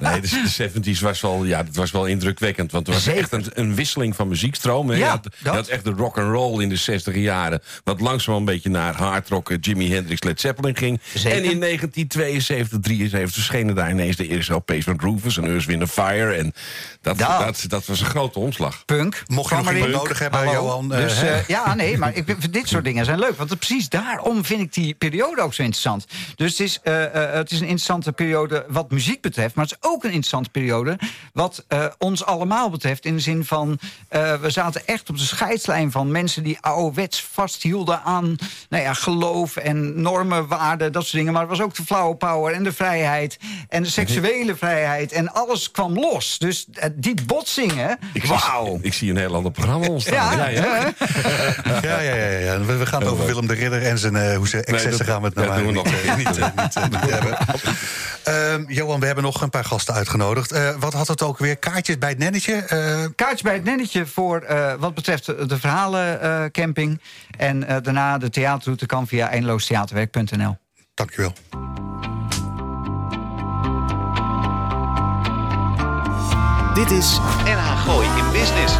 Speaker 1: Nee, de, de 70s was wel, ja, dat was wel indrukwekkend. Want er was
Speaker 4: Zeker.
Speaker 1: echt een, een wisseling van muziekstromen.
Speaker 4: Ja,
Speaker 1: je, had, je
Speaker 4: dat.
Speaker 1: had echt de rock and roll in de 60 jaren. Wat langzaam een beetje naar hard rock, eh, Jimi Hendrix, Led Zeppelin ging.
Speaker 4: Zeker.
Speaker 1: En in 1972, 73 verschenen daar ineens de eerste LP's van Rufus en Earth, Wind Fire. En dat, dat, dat was een grote omslag.
Speaker 4: punk.
Speaker 2: Mocht je nog iemand nodig hebben,
Speaker 4: Hallo.
Speaker 2: Johan, eh,
Speaker 4: Dus, eh, ja, nee, maar ik, dit soort dingen zijn leuk. Want precies daarom vind ik die periode ook zo interessant. Dus het is, eh, eh, het is een interessante periode wat muziek betreft. Maar het is ook een interessante periode wat ons allemaal betreft. In de zin van, we zaten echt op de scheidslijn van mensen die ouderwets vasthielden aan nou ja, geloof en normen, waarden, dat soort dingen. Maar het was ook de flower power en de vrijheid en de seksuele vrijheid. En alles kwam los. Dus die botsingen,
Speaker 1: Ik zie-
Speaker 4: wauw.
Speaker 1: Ik zie een heel ander programma ontstaan.
Speaker 4: Ja,
Speaker 1: ja.
Speaker 4: hè?
Speaker 2: Ja, ja, ja, ja. We, we gaan het over Willem de Ridder en zijn eh, hoe ze excessen
Speaker 1: dat-
Speaker 2: gaan we het nou
Speaker 1: dat doen we nog.
Speaker 2: niet, eh, niet, eh, niet, hebben. Ehm, Johan, we hebben nog een paar gasten uitgenodigd. Eh, wat had het ook weer? Kaartjes bij het nennetje? Eh,
Speaker 4: Kaartje bij het nennetje voor eh, wat betreft de, verhalencamping. en eh, daarna de theaterroute kan via eindeloostheaterwerk.nl.
Speaker 2: dankjewel.
Speaker 3: Dit is NH Gooi in Business.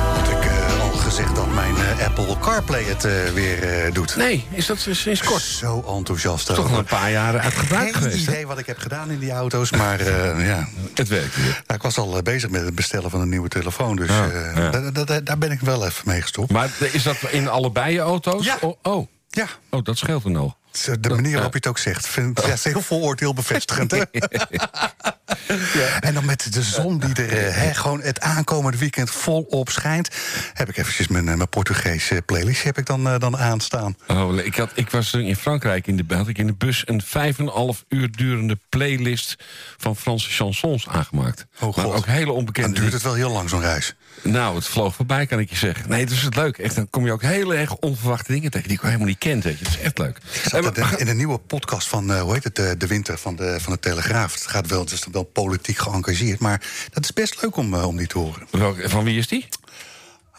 Speaker 2: Gezegd dat mijn eh, Apple CarPlay het eh, weer eh, doet?
Speaker 1: Nee, is dat sinds kort?
Speaker 2: Zo enthousiast
Speaker 1: Toch
Speaker 2: over.
Speaker 1: een paar jaren uit gebruik
Speaker 2: Geen
Speaker 1: geweest.
Speaker 2: idee wat ik heb gedaan in die auto's, maar ja.
Speaker 1: Het werkt weer.
Speaker 2: Nou, ik was al bezig met het bestellen van een nieuwe telefoon, dus
Speaker 1: Ja, ja.
Speaker 2: da- da- da- daar ben ik wel even mee gestopt.
Speaker 1: Maar is dat in allebei je auto's?
Speaker 2: Ja.
Speaker 1: Oh, oh.
Speaker 2: Ja,
Speaker 1: oh, dat scheelt er nog.
Speaker 2: De manier waarop je het ook zegt, vind ik ja, is heel vooroordeel bevestigend. Hè? En dan met de zon die er eh, hè, gewoon het aankomende weekend volop schijnt, heb ik eventjes mijn, eh, mijn Portugese playlist heb ik dan, eh, dan aanstaan.
Speaker 1: Oh, ik, had, ik was in Frankrijk in de, had ik in de bus een vijf en een half uur durende playlist van Franse chansons aangemaakt.
Speaker 2: Oh,
Speaker 1: maar ook hele
Speaker 2: Dan
Speaker 1: onbekende.
Speaker 2: duurt het wel heel lang, zo'n reis.
Speaker 1: Nou, het vloog voorbij, kan ik je zeggen. Nee, dat is het leuk. Echt, dan kom je ook hele erg onverwachte dingen tegen die ik helemaal niet kent. Weet je. Dat is echt leuk. Eh,
Speaker 2: in de nieuwe podcast van, eh, hoe heet het, de, de Winter van de, van de Telegraaf. Het, gaat wel, het is wel politiek geëngageerd, maar dat is best leuk om, eh, om die te horen.
Speaker 1: van wie is die?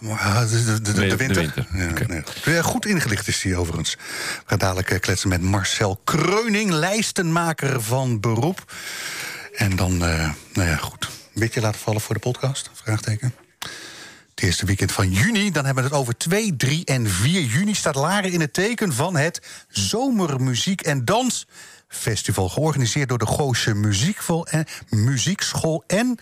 Speaker 2: De, de, winter.
Speaker 1: winter,
Speaker 2: Ja, nee. Goed ingelicht is hij overigens. We gaan dadelijk eh, kletsen met Marcel Kreuning, lijstenmaker van beroep. En dan, eh, nou ja, goed. Een beetje laten vallen voor de podcast? Vraagteken. Eerste weekend van juni, dan hebben we het over 2, 3 en 4 juni... staat Laren in het teken van het Zomermuziek en Dansfestival... georganiseerd door de Goosje en, Muziekschool en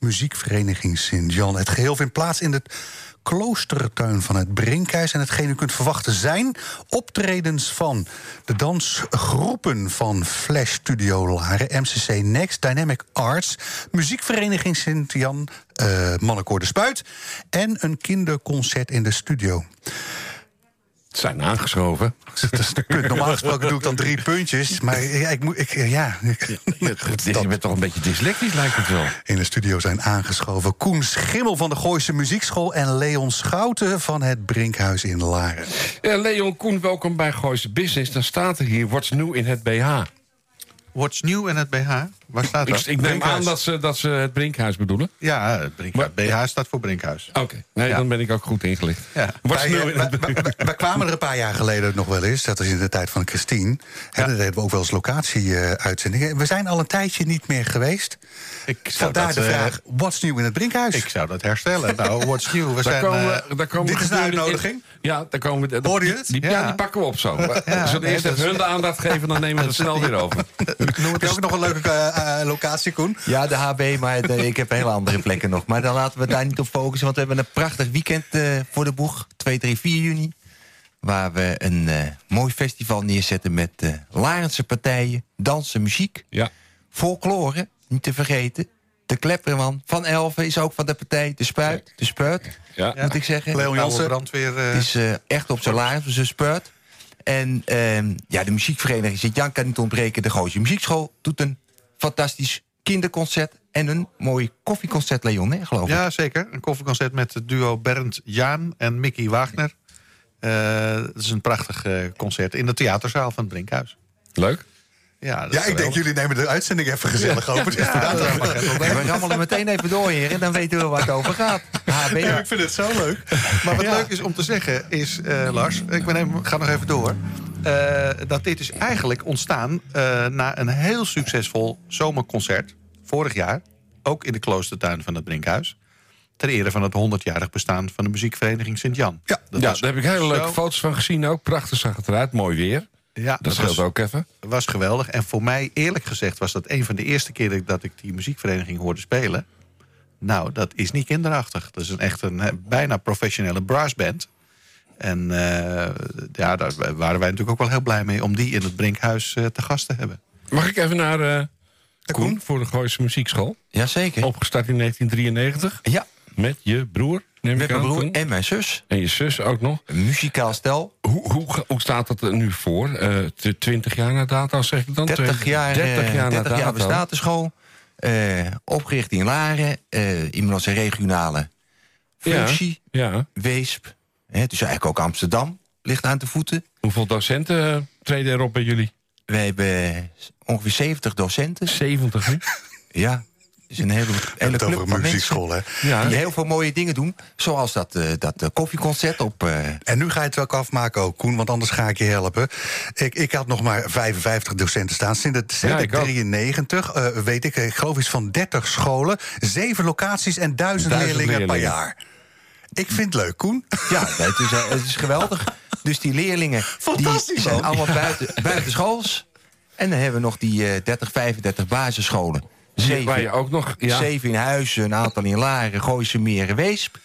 Speaker 2: Muziekvereniging Sint-Jan. Het geheel vindt plaats in het kloostertuin van het Brinkhuis. En hetgeen u kunt verwachten zijn optredens van de dansgroepen van Flash Studio Laren, MCC Next, Dynamic Arts, Muziekvereniging Sint-Jan, eh Mannenkoor de Spuit en een kinderconcert in de studio.
Speaker 1: Zijn aangeschoven.
Speaker 2: Dat is de punt. Normaal gesproken doe ik dan drie puntjes. Maar ja, ik moet. Ik, ja,
Speaker 1: Je bent toch een beetje dyslectisch, lijkt het wel.
Speaker 2: In de studio zijn aangeschoven Koen Schimmel van de Gooise Muziekschool... en Leon Schouten van het Brinkhuis in Laren.
Speaker 1: Ja, Leon Koen, welkom bij Gooise Business. Dan staat er hier, what's new in het BH?
Speaker 5: What's new in het BH? Waar staat
Speaker 1: Ik,
Speaker 5: dat?
Speaker 1: ik neem aan dat ze, dat ze het Brinkhuis bedoelen.
Speaker 5: Ja, het Brinkhuis. BH staat voor Brinkhuis.
Speaker 1: Oké, nee,
Speaker 5: Ja.
Speaker 1: dan ben ik ook goed ingelicht.
Speaker 5: Ja.
Speaker 1: What's
Speaker 2: Wij,
Speaker 1: new
Speaker 2: eh, wij kwamen er een paar jaar geleden nog wel eens. Dat was in de tijd van Christine. Hè, daar deden we ook wel eens locatie-uitzendingen. we zijn al een tijdje niet meer geweest.
Speaker 5: Ik zou,
Speaker 2: Vandaar
Speaker 5: dat,
Speaker 2: de
Speaker 5: eh,
Speaker 2: vraag, what's new in het Brinkhuis?
Speaker 5: ik zou dat herstellen. Nou, what's new? We
Speaker 1: Daar
Speaker 5: zijn...
Speaker 1: komen,
Speaker 5: eh,
Speaker 1: we- daar komen
Speaker 2: dit
Speaker 1: we
Speaker 2: is de uitnodiging?
Speaker 1: Ja, daar komen we.
Speaker 2: Hoorde je het?
Speaker 1: Die, ja.
Speaker 5: Ja.
Speaker 1: die pakken we op zo. we
Speaker 5: Ja,
Speaker 1: zullen
Speaker 5: nee,
Speaker 1: eerst
Speaker 5: dat
Speaker 1: even
Speaker 5: is-
Speaker 1: hun de aandacht geven, dan nemen we het snel weer over.
Speaker 2: Noem het ook nog een leuke eh, eh, locatie, Koen.
Speaker 6: Ja, de HB, maar de- ik heb hele andere plekken nog. Maar dan laten we daar niet op focussen, want we hebben een prachtig weekend eh, voor de boeg. 2, 3, 4 juni. Waar we een eh, mooi festival neerzetten met eh Larense partijen, dansen, muziek,
Speaker 1: Ja.
Speaker 6: folklore, niet te vergeten. De Klepperman van Elven is ook van de partij. De Spuit, de Spuit,
Speaker 1: Ja.
Speaker 6: moet ik zeggen.
Speaker 2: Leon
Speaker 5: brandweer... eh,
Speaker 6: Het is eh, echt op zijn laars, dus Spuit. En ehm, ja, de muziekvereniging Sint-Jan kan niet ontbreken. De Gooise Muziekschool doet een fantastisch kinderconcert... en een mooi koffieconcert, Leon, hè, geloof ik.
Speaker 5: Ja, zeker. Een koffieconcert met het duo Bernd Jaan en Mickey Wagner. Eh, Het is een prachtig eh, concert in de theaterzaal van het Brinkhuis.
Speaker 1: Leuk.
Speaker 5: Ja, dat
Speaker 2: Ja, ik denk, jullie nemen de uitzending even gezellig. Dus dat we-
Speaker 6: We rammelen meteen even door, heren. Dan weten we waar het over gaat. HB.
Speaker 2: Ja, ik vind het zo leuk.
Speaker 5: Maar wat leuk is om te zeggen is, eh, Lars, ik ben even, ga nog even door. eh, dat dit is eigenlijk ontstaan eh, na een heel succesvol zomerconcert vorig jaar. Ook in de kloostertuin van het Brinkhuis. Ter ere van het 100-jarig bestaan van de muziekvereniging Sint-Jan.
Speaker 2: Ja,
Speaker 5: Dat
Speaker 1: ja, daar heb ik hele leuke foto's van gezien ook. Prachtig zag het eruit. Mooi weer.
Speaker 5: Ja,
Speaker 1: Dat scheelt
Speaker 5: was,
Speaker 1: ook even.
Speaker 5: was geweldig. En voor mij, eerlijk gezegd, was dat een van de eerste keren dat ik die muziekvereniging hoorde spelen. Nou, dat is niet kinderachtig. Dat is een echt een bijna professionele brassband. En eh, ja, daar waren wij natuurlijk ook wel heel blij mee om die in het Brinkhuis eh, te gast te hebben.
Speaker 1: Mag ik even naar eh, Koen voor de Gooise Muziekschool?
Speaker 6: Jazeker.
Speaker 1: Opgestart in 1993.
Speaker 6: Ja,
Speaker 1: Met je broer,
Speaker 6: met mijn broer en mijn zus.
Speaker 1: En je zus ook nog.
Speaker 6: Een muzikaal stel.
Speaker 1: Hoe, hoe, hoe staat dat er nu voor? Eh, t- 20 jaar na dato, zeg ik dan?
Speaker 6: 30 jaar,
Speaker 1: 30
Speaker 6: eh,
Speaker 1: jaar,
Speaker 6: 30
Speaker 1: na
Speaker 6: jaar bestaat de school. Eh, opgericht in Laren. eh inmiddels een regionale functie.
Speaker 1: Ja.
Speaker 6: Weesp. Hè, dus eigenlijk ook Amsterdam ligt aan de voeten.
Speaker 1: Hoeveel docenten eh, treden erop bij jullie?
Speaker 6: We hebben ongeveer 70 docenten.
Speaker 1: 70, hè?
Speaker 6: Ja, is een hele, hele
Speaker 2: het
Speaker 6: club
Speaker 2: over
Speaker 6: van
Speaker 2: een muziekschool, hè?
Speaker 1: Ja.
Speaker 6: die heel veel mooie dingen doen. Zoals dat, eh, dat eh, koffieconcert op... eh,
Speaker 2: En nu ga je het ook afmaken ook, Koen, want anders ga ik je helpen. Ik, ik had nog maar 55 docenten staan. Sinds het
Speaker 1: Ja,
Speaker 2: sinds
Speaker 1: ik ook.
Speaker 2: 93, eh, weet ik, ik geloof iets van 30 scholen, zeven locaties en duizend,
Speaker 1: Duizend
Speaker 2: leerlingen, per jaar. Ik vind het leuk, Koen.
Speaker 6: ja, het is, het is geweldig. Dus die leerlingen die zijn allemaal buiten, buiten schools. En dan hebben we nog die eh 30, 35 basisscholen. Zeven,
Speaker 1: Waar je ook nog... Ja,
Speaker 6: zeven in Huizen, een aantal in Laren, Gooise Meren, Weesp.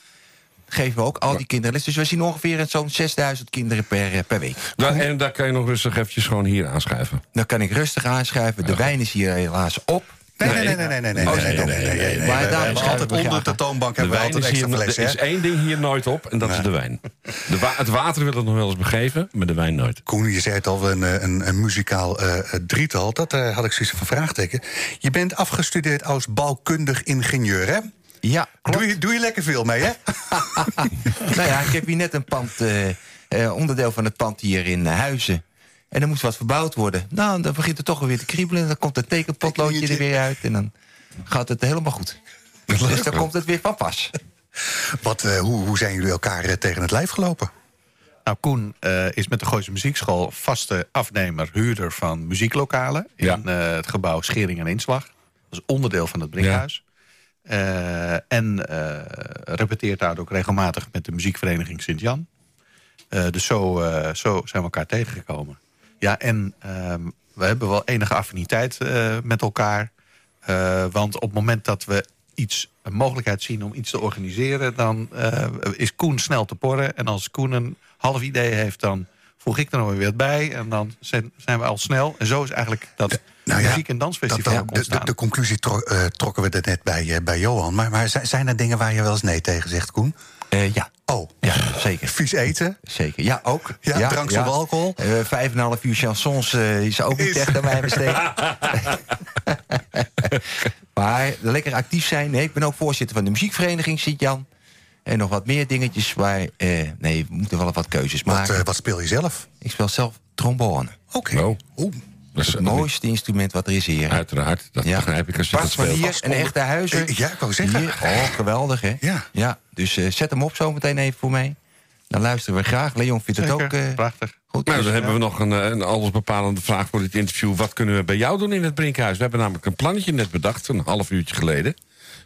Speaker 6: Geven we ook al die kinderen les. Dus we zien ongeveer zo'n 6000 kinderen per, eh, per week.
Speaker 1: Daar- en daar kan je nog rustig eventjes gewoon hier aanschuiven.
Speaker 6: Dan kan ik rustig aanschuiven. De wijn is hier helaas op.
Speaker 2: Nee, nee, nee, nee, nee, nee.
Speaker 6: daar
Speaker 2: hebben altijd onder de toonbank hebben we altijd extra fles.
Speaker 1: Er
Speaker 2: is
Speaker 1: één ding hier nooit op en dat is de wijn. Het water wil het nog wel eens begeven, maar de wijn nooit.
Speaker 2: Koen, je zei het al, een muzikaal drietal. Dat had ik zoiets van vraagteken. Je bent afgestudeerd als bouwkundig ingenieur, hè?
Speaker 6: Ja, klopt.
Speaker 2: Doe je, doe je lekker veel mee, hè?
Speaker 6: nou ja, ik heb hier net een pand, uh, uh, onderdeel van het pand hier in Huizen. En er moest wat verbouwd worden. Nou, dan begint het toch weer te kriebelen. Dan komt het tekenpotloodje er weer uit. En dan gaat het helemaal goed. Dus dan komt het weer van pas.
Speaker 2: Wat, eh, hoe, hoe zijn jullie elkaar eh, tegen het lijf gelopen?
Speaker 5: Nou, Koen eh, is met de Gooise Muziekschool vaste afnemer, huurder van muzieklokalen.
Speaker 1: Ja.
Speaker 5: In eh, het gebouw Schering en Inslag. Dat is onderdeel van het Brinkhuis. Eh, en eh, repeteert daar ook regelmatig met de muziekvereniging Sint-Jan. Eh, dus zo, eh, zo zijn we elkaar tegengekomen. Ja, en ehm, we hebben wel enige affiniteit eh, met elkaar. Eh, want op het moment dat we iets, een mogelijkheid zien om iets te organiseren... dan eh, is Koen snel te porren. En als Koen een half idee heeft, dan voeg ik er nog weer wat bij. En dan zijn, zijn we al snel. En zo is eigenlijk dat
Speaker 2: Nou ja,
Speaker 5: muziek- en dansfestival
Speaker 2: dat- de, de,
Speaker 5: ontstaan.
Speaker 2: de conclusie tro- trokken we er net bij, bij Johan. Maar, maar zijn- zijn er dingen waar je wel eens nee tegen zegt, Koen?
Speaker 6: Eh, ja,
Speaker 2: Oh,
Speaker 6: ja, zeker.
Speaker 2: vies eten.
Speaker 6: Zeker. Ja, ook.
Speaker 2: Ja, drank zonder alcohol.
Speaker 6: Eh, Vijf en een half uur chansons eh, is ook niet
Speaker 2: Is-
Speaker 6: echt aan mij besteed. maar lekker actief zijn. Nee, ik ben ook voorzitter van de muziekvereniging Sint-Jan. En nog wat meer dingetjes. Maar eh, nee, we moeten wel wat keuzes
Speaker 2: Wat,
Speaker 6: maken.
Speaker 2: eh, wat speel je zelf?
Speaker 6: ik speel zelf trombone.
Speaker 2: Oké.
Speaker 1: Oh.
Speaker 2: Oeh.
Speaker 1: Dat is
Speaker 6: Het mooiste instrument wat er is hier.
Speaker 1: Uiteraard, dat
Speaker 6: Ja.
Speaker 1: begrijp ik als je dat
Speaker 6: van
Speaker 1: speelt.
Speaker 6: hier, een echte huizen.
Speaker 2: Eh, ja, ik wou zeggen.
Speaker 6: Hier. Oh, geweldig, hè?
Speaker 2: Ja.
Speaker 6: ja dus eh, zet hem op zo meteen even voor mij. Dan luisteren we graag. Leon vindt het ook eh,
Speaker 5: prachtig.
Speaker 6: goed.
Speaker 1: Nou, dan hebben we nog een, een allesbepalende vraag voor dit interview. Wat kunnen we bij jou doen in het Brinkhuis? We hebben namelijk een plannetje net bedacht, een half uurtje geleden.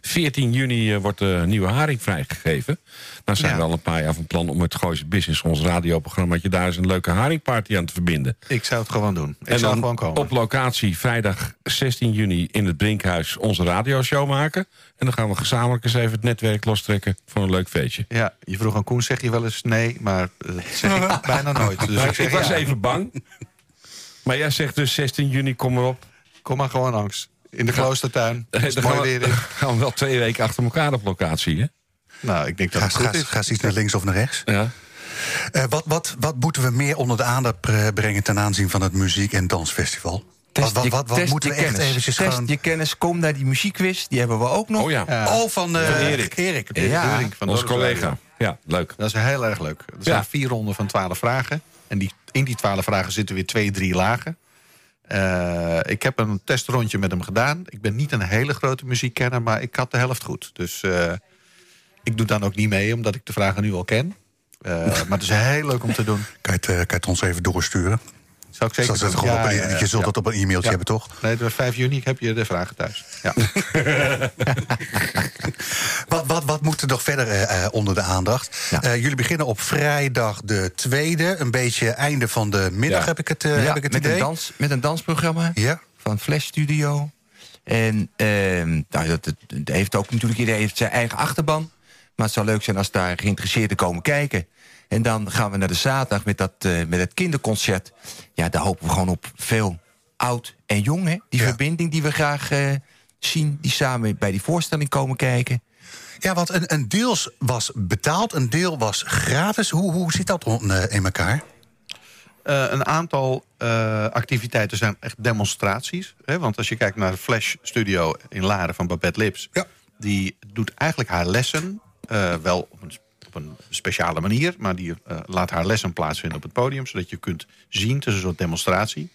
Speaker 1: 14 juni eh, wordt de nieuwe haring vrijgegeven. Nou zijn
Speaker 5: Ja.
Speaker 1: we al een paar jaar van plan om het Gooise Business, ons radioprogrammaatje, daar eens een leuke haringparty aan te verbinden.
Speaker 5: Ik zou het gewoon doen. Ik
Speaker 1: en
Speaker 5: zou
Speaker 1: dan
Speaker 5: gewoon komen.
Speaker 1: op locatie vrijdag 16 juni in het Brinkhuis onze radioshow maken. En dan gaan we gezamenlijk eens even het netwerk lostrekken voor een leuk feestje.
Speaker 5: Ja, je vroeg aan Koen, zeg je wel eens nee, maar eh, dat zeg ik bijna nooit. Dus ik,
Speaker 1: was
Speaker 5: ja,
Speaker 1: even bang. Maar jij zegt dus 16 juni, kom erop.
Speaker 5: Kom maar gewoon langs. In de kloostertuin.
Speaker 1: Gaan
Speaker 5: mooi
Speaker 1: we,
Speaker 5: weer is.
Speaker 1: gaan we wel twee weken achter elkaar op locatie, hè?
Speaker 5: Nou, ik denk dat
Speaker 2: Ga,
Speaker 5: het goed
Speaker 2: ga,
Speaker 5: is.
Speaker 2: ga eens iets naar links of naar rechts.
Speaker 1: Ja.
Speaker 2: Eh, wat, wat, wat moeten we meer onder de aandacht brengen ten aanzien van het muziek- en dansfestival?
Speaker 6: Test
Speaker 2: wat wat, moeten we echt
Speaker 6: kennis.
Speaker 2: eventjes
Speaker 6: Test
Speaker 2: gewoon...
Speaker 6: je kennis, kom naar die muziekquiz. Die hebben we ook nog.
Speaker 1: Oh ja.
Speaker 2: Oh, van, eh,
Speaker 1: Van Erik.
Speaker 2: Erik.
Speaker 5: Erik
Speaker 6: Ja,
Speaker 5: Deuring van
Speaker 1: onze collega. Ja, leuk.
Speaker 5: Dat is heel erg leuk. Er zijn
Speaker 1: Ja.
Speaker 5: vier ronden van twaalf vragen. En die, in die twaalf vragen zitten weer twee, drie lagen. Eh, ik heb een testrondje met hem gedaan. Ik ben niet een hele grote muziekkenner, maar ik had de helft goed. Dus eh, ik doe dan ook niet mee, omdat ik de vragen nu al ken. Eh, maar het is heel leuk om te doen.
Speaker 2: Kan je, het, kan het ons even doorsturen?
Speaker 5: Zou ik zeker Ja,
Speaker 2: op een,
Speaker 5: ja, ja,
Speaker 2: je zult
Speaker 5: ja.
Speaker 2: het op een e-mailtje
Speaker 5: Ja.
Speaker 2: hebben, toch?
Speaker 5: Nee, de 5 juni heb je de vragen thuis. Ja.
Speaker 2: Wat, wat, wat moet er nog verder eh, eh, onder de aandacht?
Speaker 6: Ja.
Speaker 2: Eh, jullie beginnen op vrijdag de tweede. Een beetje einde van de middag
Speaker 1: Ja.
Speaker 2: heb ik het,
Speaker 6: Ja,
Speaker 2: heb ik het
Speaker 6: met,
Speaker 2: idee.
Speaker 6: een dans, met een dansprogramma
Speaker 2: Ja.
Speaker 6: van Flash Studio. En ehm, nou, dat, dat, dat heeft ook natuurlijk iedereen heeft zijn eigen achterban. Maar het zou leuk zijn als daar geïnteresseerden komen kijken. En dan gaan we naar de zaterdag met, dat, eh, met het kinderconcert. Ja, daar hopen we gewoon op veel oud en jong. Hè? Die
Speaker 2: Ja.
Speaker 6: verbinding die we graag eh, zien. Die samen bij die voorstelling komen kijken.
Speaker 2: Ja, want een, een deels was betaald, een deel was gratis. Hoe, hoe zit dat eh, in elkaar?
Speaker 5: Eh, een aantal eh, activiteiten zijn echt demonstraties. Hè? Want als je kijkt naar de Flash Studio in Laren van Babette Lips...
Speaker 2: Ja.
Speaker 5: die doet eigenlijk haar lessen eh, wel op een, op een speciale manier... maar die eh, laat haar lessen plaatsvinden op het podium... zodat je kunt zien, het is een soort demonstratie.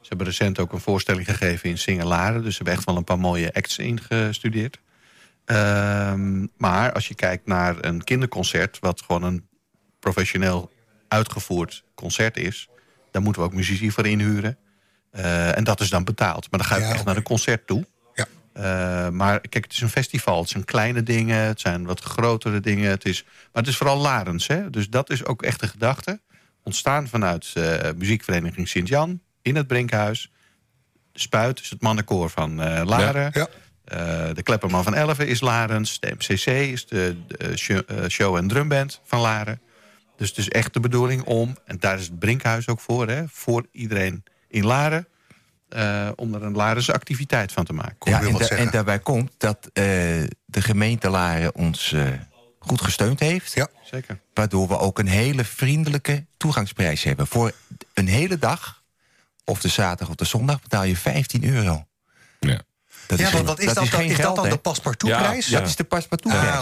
Speaker 5: Ze hebben recent ook een voorstelling gegeven in Singen Laren... dus ze hebben echt wel een paar mooie acts ingestudeerd. Ehm, maar als je kijkt naar een kinderconcert... wat gewoon een professioneel uitgevoerd concert is... dan moeten we ook muzici voor inhuren. Eh, en dat is dan betaald. Maar dan ga je
Speaker 2: Ja,
Speaker 5: echt naar een concert toe. Eh, maar kijk, het is een festival. Het zijn kleine dingen, het zijn wat grotere dingen. Het is, maar het is vooral Larens. Hè? Dus dat is ook echt de gedachte. Ontstaan vanuit eh, muziekvereniging Sint-Jan in het Brinkhuis. Spuit is het mannenkoor van eh, Laren.
Speaker 2: Ja.
Speaker 5: De Klepperman van Elven is Larens. De MCC is de, show- en drumband van Laren. Dus het is echt de bedoeling om, en daar is het Brinkhuis ook voor... Hè, voor iedereen in Laren, eh, om er een Larense activiteit van te maken.
Speaker 6: Ja, en,
Speaker 2: wat
Speaker 6: da-
Speaker 2: zeggen?
Speaker 6: en daarbij komt dat eh, de gemeente Laren ons eh, goed gesteund heeft.
Speaker 2: Ja.
Speaker 5: Zeker.
Speaker 6: Waardoor we ook een hele vriendelijke toegangsprijs hebben. Voor een hele dag, of de zaterdag of de zondag, betaal je 15 euro.
Speaker 1: Ja.
Speaker 6: Dat
Speaker 2: ja, want wat is dat, dan?
Speaker 6: geen
Speaker 2: Is dat
Speaker 6: geld,
Speaker 2: dan de paspartoutprijs?
Speaker 1: Ja,
Speaker 6: Dat is de paspartoutprijs.
Speaker 2: Ah.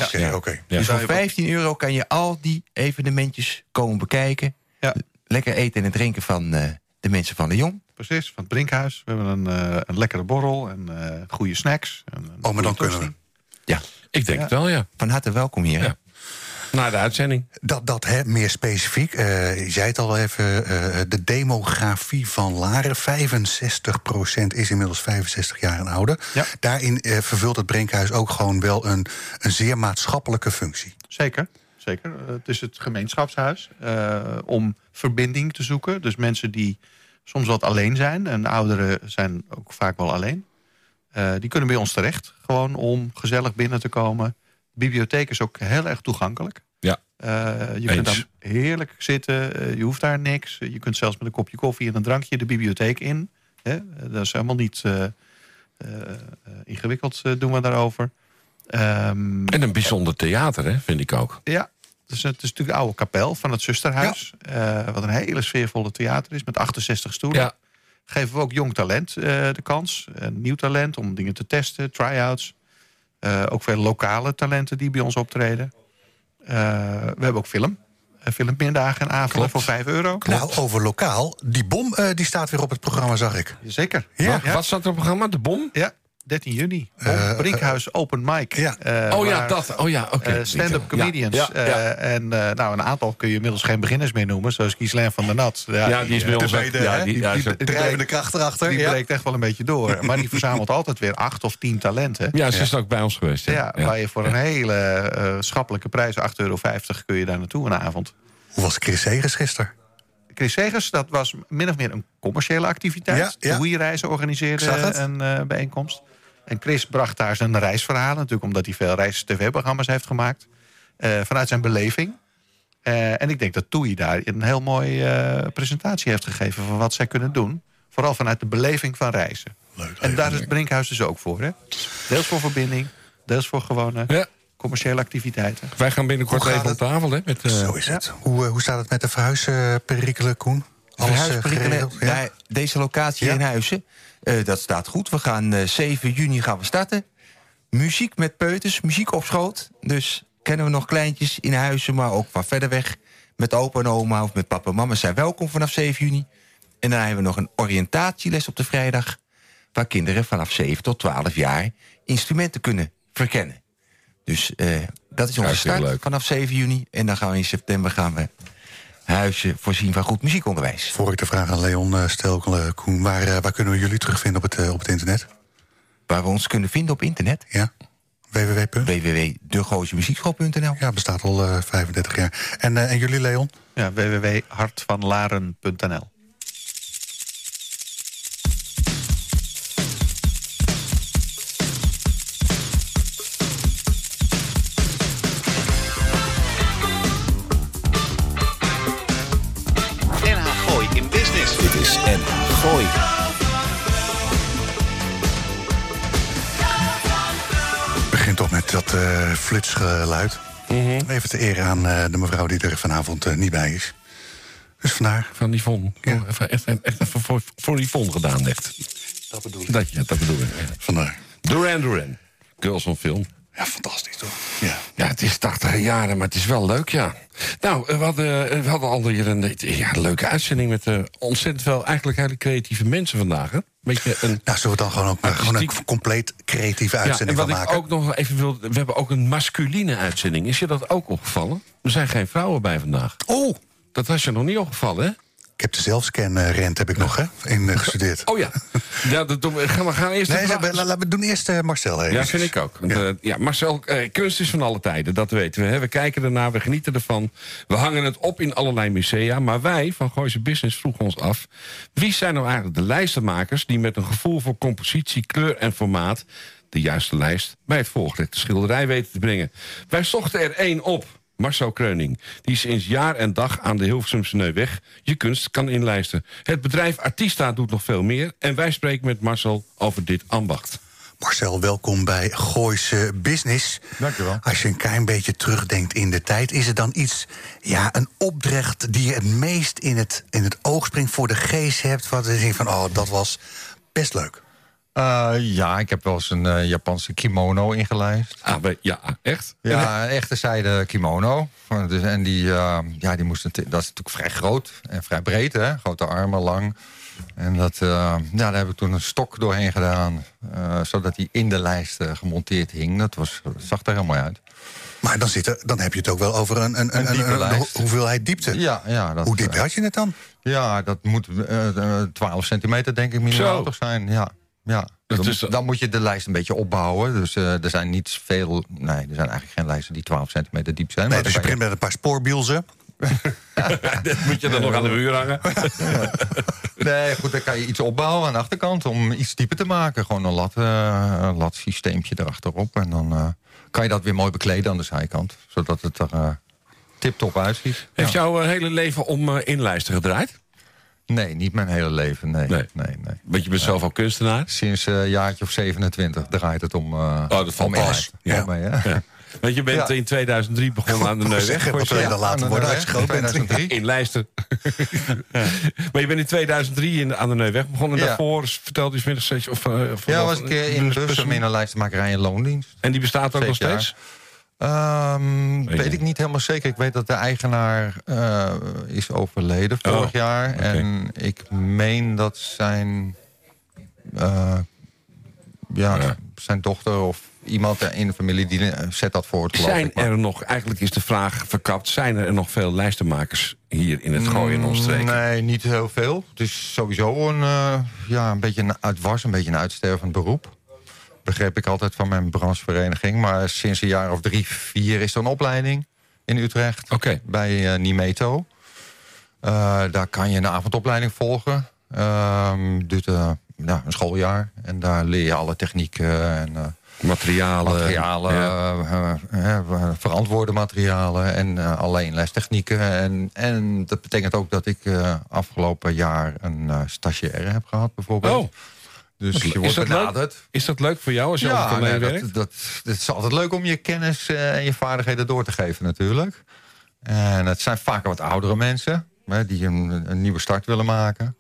Speaker 6: Dus voor
Speaker 5: je-
Speaker 6: 15 euro kan je al die evenementjes komen bekijken.
Speaker 5: Ja.
Speaker 6: Lekker eten en drinken van eh, de mensen van de Jong.
Speaker 5: Precies, van het Brinkhuis. We hebben een, eh, een lekkere borrel en eh, goede snacks. En
Speaker 2: Oh, maar dan kunnen we.
Speaker 6: Ja,
Speaker 1: Ik denk
Speaker 5: Ja.
Speaker 1: het wel, ja.
Speaker 6: van harte welkom hier.
Speaker 1: Ja. Na de uitzending.
Speaker 2: Dat, dat hè, meer specifiek. eh, je zei het al even, eh, de demografie van Laren. 65% is inmiddels 65 jaar en ouder.
Speaker 5: Ja.
Speaker 2: Daarin eh, vervult het Brinkhuis ook gewoon wel een, een zeer maatschappelijke functie.
Speaker 5: Zeker, zeker. Het is het gemeenschapshuis eh, om verbinding te zoeken. Dus mensen die soms wat alleen zijn... en ouderen zijn ook vaak wel alleen... eh, die kunnen bij ons terecht. Gewoon om gezellig binnen te komen. De bibliotheek is ook heel erg toegankelijk.
Speaker 1: Ja.
Speaker 5: Eh, je kunt daar heerlijk zitten. eh, je hoeft daar niks. Je kunt zelfs met een kopje koffie en een drankje de bibliotheek in. Hè? Dat is helemaal niet ingewikkeld, doen we daarover. Ehm,
Speaker 1: En een bijzonder theater, hè, vind ik ook.
Speaker 5: ja, Dus het is natuurlijk de oude kapel van het zusterhuis. eh, wat een hele sfeervolle theater is met 68 stoelen.
Speaker 1: Ja.
Speaker 5: Geven we ook jong talent eh, de kans. Een nieuw talent om dingen te testen, try-outs. Eh, ook veel lokale talenten die bij ons optreden. Eh, we hebben ook film. Uh, filmmiddagen en avonden
Speaker 1: Klopt.
Speaker 5: voor 5 euro.
Speaker 2: Nou, over lokaal. Die bom eh, die staat weer op het programma, zag ik.
Speaker 5: Zeker.
Speaker 2: Ja.
Speaker 5: ja.
Speaker 1: Wat staat er op het programma? De bom?
Speaker 5: Ja, 13 juni.
Speaker 2: Eh,
Speaker 5: Brinkhuis Open Mic.
Speaker 2: ja.
Speaker 5: Eh,
Speaker 1: oh ja,
Speaker 5: waar,
Speaker 1: dat. Oh ja, oké.
Speaker 5: stand-up comedians.
Speaker 1: Ja, ja,
Speaker 5: Eh, en eh, nou, een aantal kun je inmiddels geen beginners meer noemen. Zoals Gislain van der Nat.
Speaker 1: Ja, die is bij ons ja, die- ja,
Speaker 5: die-
Speaker 1: zo-
Speaker 5: die-
Speaker 2: Drijvende kracht erachter.
Speaker 5: Die
Speaker 2: ja.
Speaker 5: breekt echt wel een beetje door. Maar die verzamelt altijd weer acht of tien talenten.
Speaker 1: ja, ze is ook bij ons geweest.
Speaker 5: Ja, waar je voor een hele eh, schappelijke prijs, 8,50 euro, kun je daar naartoe een avond.
Speaker 2: Hoe was Chris Segers gisteren?
Speaker 5: Chris Segers, dat was min of meer een commerciële activiteit.
Speaker 2: Ja, ja.
Speaker 5: De Wii-reizen organiseerde een eh, bijeenkomst. En Chris bracht daar zijn reisverhalen, natuurlijk omdat hij veel reis-tv-programma's heeft gemaakt. eh, vanuit zijn beleving. Eh, en ik denk dat Toei daar een heel mooie eh, presentatie heeft gegeven van wat zij kunnen doen. Vooral vanuit de beleving van reizen.
Speaker 2: Leuk,
Speaker 5: En daar is het Brinkhuis dus ook voor. Hè? Deels voor verbinding, deels voor gewone
Speaker 1: Ja,
Speaker 5: commerciële activiteiten.
Speaker 1: wij gaan binnenkort even op tafel. Hè, met, eh,
Speaker 2: Zo is het. Hoe, hoe staat het met de verhuisperikelen, Koen? Alles
Speaker 6: Verhuisperikelen,
Speaker 2: geregeld? Ja?
Speaker 6: ja, deze locatie
Speaker 2: Ja.
Speaker 6: in Huizen, eh, dat staat goed. We gaan eh, 7 juni gaan we starten. Muziek met peuters, muziek op schoot. Dus kennen we nog kleintjes in Huizen, maar ook van verder weg. Met opa en oma of met papa en mama zijn welkom vanaf 7 juni. En dan hebben we nog een oriëntatieles op de vrijdag... waar kinderen vanaf 7 tot 12 jaar instrumenten kunnen verkennen. Dus eh, dat is onze start
Speaker 1: leuk.
Speaker 6: vanaf 7 juni. En dan gaan we in september gaan we Huizen voorzien van goed muziekonderwijs.
Speaker 2: Voor ik de vraag aan Leon eh, stel, eh, Koen, waar, eh, waar kunnen we jullie terugvinden op het, op het internet?
Speaker 6: Waar we ons kunnen vinden op internet.
Speaker 2: Ja? www.
Speaker 6: www.degooisemuziekschool.nl
Speaker 2: Ja, bestaat al eh, 35 jaar. En, eh, en jullie, Leon?
Speaker 5: Ja, www.hartvanlaren.nl.
Speaker 2: dat flitsgeluid. Even te eren aan eh, de mevrouw die er vanavond eh, niet bij is. Dus vandaar.
Speaker 1: Van Yvonne.
Speaker 2: Ja.
Speaker 1: Oh, even, echt, echt even voor, voor Yvonne gedaan, echt.
Speaker 2: Dat bedoel ik.
Speaker 1: Dat, ja, dat bedoel ik.
Speaker 2: Vandaar.
Speaker 1: Duran Duran. Girls on Film.
Speaker 2: Ja, fantastisch toch? Ja.
Speaker 1: Ja, het is 80 jaren, maar het is wel leuk, ja. Nou, we hadden, eh, we hadden al hier een ja, leuke uitzending... met eh, ontzettend veel eigenlijk hele creatieve mensen vandaag. Hè? Beetje een,
Speaker 2: Nou, zullen we dan gewoon ook maar gewoon een compleet creatieve
Speaker 1: ja, en
Speaker 2: uitzending
Speaker 1: wat
Speaker 2: van
Speaker 1: ik
Speaker 2: maken?
Speaker 1: ook nog even wil... We hebben ook een masculine uitzending. Is je dat ook opgevallen? Er zijn geen vrouwen bij vandaag.
Speaker 2: Oh,
Speaker 1: Dat was je nog niet opgevallen, hè?
Speaker 2: Ik heb de zelfscan-rent heb ik nog, hè? In eh, gestudeerd.
Speaker 1: Oh ja. ja dat doen we, gaan we gaan eerst...
Speaker 2: Nee, laten we doen eerst eh, Marcel even.
Speaker 1: Ja, vind ik ook. Want, eh, ja, Marcel, kunst is van alle tijden, dat weten we. Hè. We kijken ernaar, we genieten ervan. We hangen het op in allerlei musea. Maar wij van Gooise Business vroegen ons af... wie zijn nou eigenlijk de lijstenmakers... die met een gevoel voor compositie, kleur en formaat... de juiste lijst bij het volgende schilderij weten te brengen. Wij zochten er één op. Marcel Kreuning, die sinds jaar en dag aan de Hilversumse Neuweg je kunst kan inlijsten. Het bedrijf Artista doet nog veel meer en wij spreken met Marcel over dit ambacht.
Speaker 2: Marcel, welkom bij Gooise Business.
Speaker 7: Dankjewel.
Speaker 2: Als je een klein beetje terugdenkt in de tijd, is er dan iets, ja, een opdracht die je het meest in het, in het oog springt voor de geest hebt, wat je denkt van, oh, dat was best leuk.
Speaker 7: Eh, ja, ik heb wel eens een eh, Japanse kimono ingelijst.
Speaker 1: Ah, ja, echt?
Speaker 7: Ja, een echte zijde kimono. Van, Dus, en die, eh, ja, die moest, dat is natuurlijk vrij groot en vrij breed, hè? grote armen, lang. En dat, eh, ja, daar heb ik toen een stok doorheen gedaan, eh, zodat die in de lijst eh, gemonteerd hing. Dat, was, dat zag er heel mooi uit.
Speaker 2: Maar dan, zit er, dan heb je het ook wel over een, een,
Speaker 7: Een
Speaker 2: een,
Speaker 7: diepe
Speaker 2: een-
Speaker 7: lijst.
Speaker 2: ho- hoeveelheid diepte.
Speaker 7: Ja, ja, dat,
Speaker 2: Hoe diep
Speaker 7: eh,
Speaker 2: had je het dan?
Speaker 7: Ja, dat moet eh, eh, 12 centimeter denk ik minimaal
Speaker 1: Zo.
Speaker 7: toch zijn. Ja, ja. Dan,
Speaker 1: is-
Speaker 7: dan moet je de lijst een beetje opbouwen. Dus eh, er zijn niet veel... Nee, er zijn eigenlijk geen lijsten die 12 centimeter diep zijn.
Speaker 2: Nee, dus je begint met een paar spoorbielzen.
Speaker 1: Dat moet je dan nog aan de muur hangen.
Speaker 7: Nee, goed, dan kan je iets opbouwen aan de achterkant... om iets dieper te maken. Gewoon een lat, eh, een latsysteempje erachterop. En dan eh, kan je dat weer mooi bekleden aan de zijkant. Zodat het er eh tip-top uitziet.
Speaker 1: Heeft
Speaker 7: Ja.
Speaker 1: jouw eh, hele leven om eh, inlijsten gedraaid?
Speaker 7: Nee, niet mijn hele leven. Nee,
Speaker 1: Nee.
Speaker 7: nee, nee.
Speaker 1: Want je bent zelf al kunstenaar.
Speaker 7: Sinds een jaartje of 27 draait het om... eh
Speaker 1: Oh, dat valt pas. Ja.
Speaker 7: Ja. Mee?
Speaker 1: Ja. Want je bent
Speaker 7: Ja.
Speaker 1: in 2003 begonnen aan de Neuweg.
Speaker 2: wat wil je dan laten
Speaker 7: de
Speaker 2: worden
Speaker 7: Neuweg,
Speaker 2: uitgeschoten?
Speaker 7: 2003.
Speaker 1: In Leicester. maar je bent in 2003 in, aan de Neuweg begonnen. En
Speaker 7: Ja.
Speaker 1: daarvoor vertelde je middags steeds... Of, eh, of-
Speaker 7: Ja, was ik eh, in Bussum in een lijstenmakerij en loondienst.
Speaker 1: En die bestaat ook nog steeds?
Speaker 7: Ehm,
Speaker 1: Weet
Speaker 7: ik niet helemaal zeker. Ik weet dat de eigenaar eh, is overleden vorig
Speaker 1: Oh,
Speaker 7: jaar.
Speaker 1: oké.
Speaker 7: En ik meen dat zijn, eh, ja,
Speaker 1: Ja.
Speaker 7: zijn dochter of iemand in de familie die eh, zet dat voor
Speaker 1: Zijn
Speaker 7: ik.
Speaker 1: Er nog, eigenlijk is de vraag verkapt... zijn er nog veel lijstenmakers hier in het gooien in omstreken?
Speaker 7: Mm, Nee, niet heel veel. Het is sowieso een, ja, een beetje een, het was een beetje een uitstervend beroep. Begreep ik altijd van mijn branchevereniging. Maar sinds een jaar of drie, vier is er een opleiding in Utrecht.
Speaker 1: Oké.
Speaker 7: Bij eh, Nimeto. Eh, daar kan je een avondopleiding volgen. Ehm duurt eh, ja, een schooljaar. En daar leer je alle technieken en...
Speaker 1: Materialen.
Speaker 7: materialen,
Speaker 1: ja.
Speaker 7: verantwoorde materialen en eh, alleen lestechnieken. En, en dat betekent ook dat ik afgelopen jaar een stagiaire heb gehad, bijvoorbeeld.
Speaker 1: Oh,
Speaker 7: dus je wordt
Speaker 1: dat leuk?
Speaker 7: benaderd.
Speaker 1: is dat leuk voor jou als je ja,
Speaker 7: Ja, nee,
Speaker 1: werkt?
Speaker 7: dat, dat, het is altijd leuk om je kennis eh, en je vaardigheden door te geven natuurlijk. En het zijn vaak wat oudere mensen hè, die een, een nieuwe start willen maken.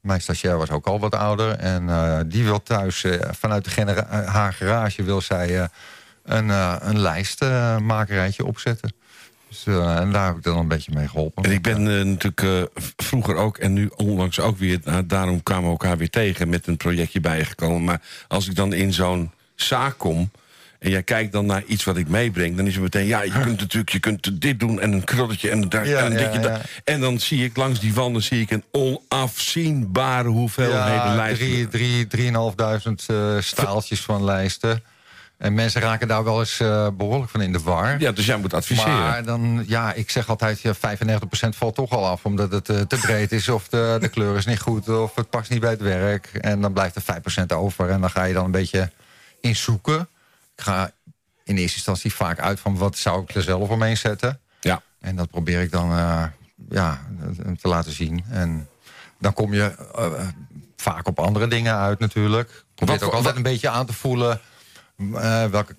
Speaker 7: Mijn stagiair was ook al wat ouder. En eh, die wil thuis, eh, vanuit de genera- haar garage, wil zij een, een lijstmakerijtje opzetten. Dus, eh, en daar heb ik dan een beetje mee geholpen.
Speaker 1: En ik ben eh, natuurlijk eh, vroeger ook en nu onlangs ook weer... nou, daarom kwamen we elkaar weer tegen met een projectje bijgekomen. Maar als ik dan in zo'n zaak kom... en jij kijkt dan naar iets wat ik meebreng... dan is het meteen, ja, je kunt natuurlijk je kunt dit doen... en een krulletje en, daar,
Speaker 7: Ja,
Speaker 1: en
Speaker 7: ja,
Speaker 1: daar. En dan zie ik langs die wanden zie ik een onafzienbare hoeveelheden lijsten.
Speaker 7: drie, drie, drieënhalfduizend staaltjes van lijsten. En mensen raken daar wel eens eh, behoorlijk van in de war.
Speaker 1: Ja, dus jij moet adviseren.
Speaker 7: Maar dan, ja, ik zeg altijd, ja, 95% valt toch al af. Omdat het eh, te breed is, of de, de kleur is niet goed, of het past niet bij het werk. En dan blijft er 5% over. En dan ga je dan een beetje in zoeken. Ik ga in eerste instantie vaak uit van wat zou ik er zelf omheen zetten.
Speaker 1: Ja.
Speaker 7: En dat probeer ik dan eh, ja, te laten zien. En dan kom je vaak op andere dingen uit natuurlijk. Probeer het ook altijd een beetje aan te voelen... eh, welke,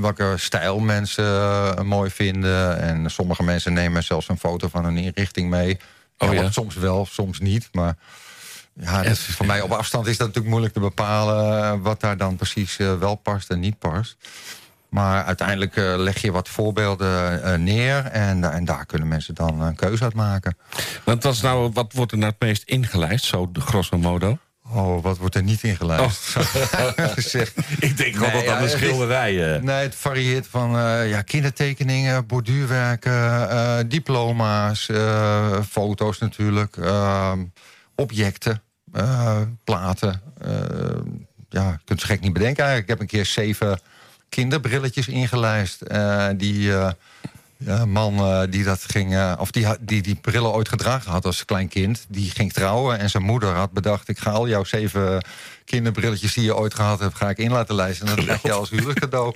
Speaker 7: welke stijl mensen eh, mooi vinden. En sommige mensen nemen zelfs een foto van hun inrichting mee.
Speaker 1: Oh,
Speaker 7: Ja,
Speaker 1: ja?
Speaker 7: wat Soms wel, soms niet. Maar ja, dat, voor mij op afstand is dat natuurlijk moeilijk te bepalen... eh, wat daar dan precies eh, wel past en niet past. Maar uiteindelijk eh, leg je wat voorbeelden eh, neer... En, en daar kunnen mensen dan een keuze uit maken.
Speaker 1: Want wat, is nou, wat wordt er nou het meest ingelijst, zo de grosso modo?
Speaker 7: Oh, wat wordt er niet ingelijst? Zeg.
Speaker 1: Ik denk
Speaker 7: Nee, ja,
Speaker 1: aan de
Speaker 7: het is-
Speaker 1: schilderijen.
Speaker 7: Nee, het varieert van eh, ja, kindertekeningen, borduurwerken, eh, diploma's, eh, foto's natuurlijk, eh, objecten, eh, platen. eh, ja, je kunt het gek niet bedenken eigenlijk. Ik heb een keer zeven kinderbrilletjes ingelijst. eh, die eh, ja, een man eh, die dat ging, eh, of die, die die brillen ooit gedragen had als klein kind, die ging trouwen en zijn moeder had bedacht: ik ga al jouw zeven kinderbrilletjes die je ooit gehad hebt, ga ik in laten lijsten. En dat krijg je als huwelijkscadeau.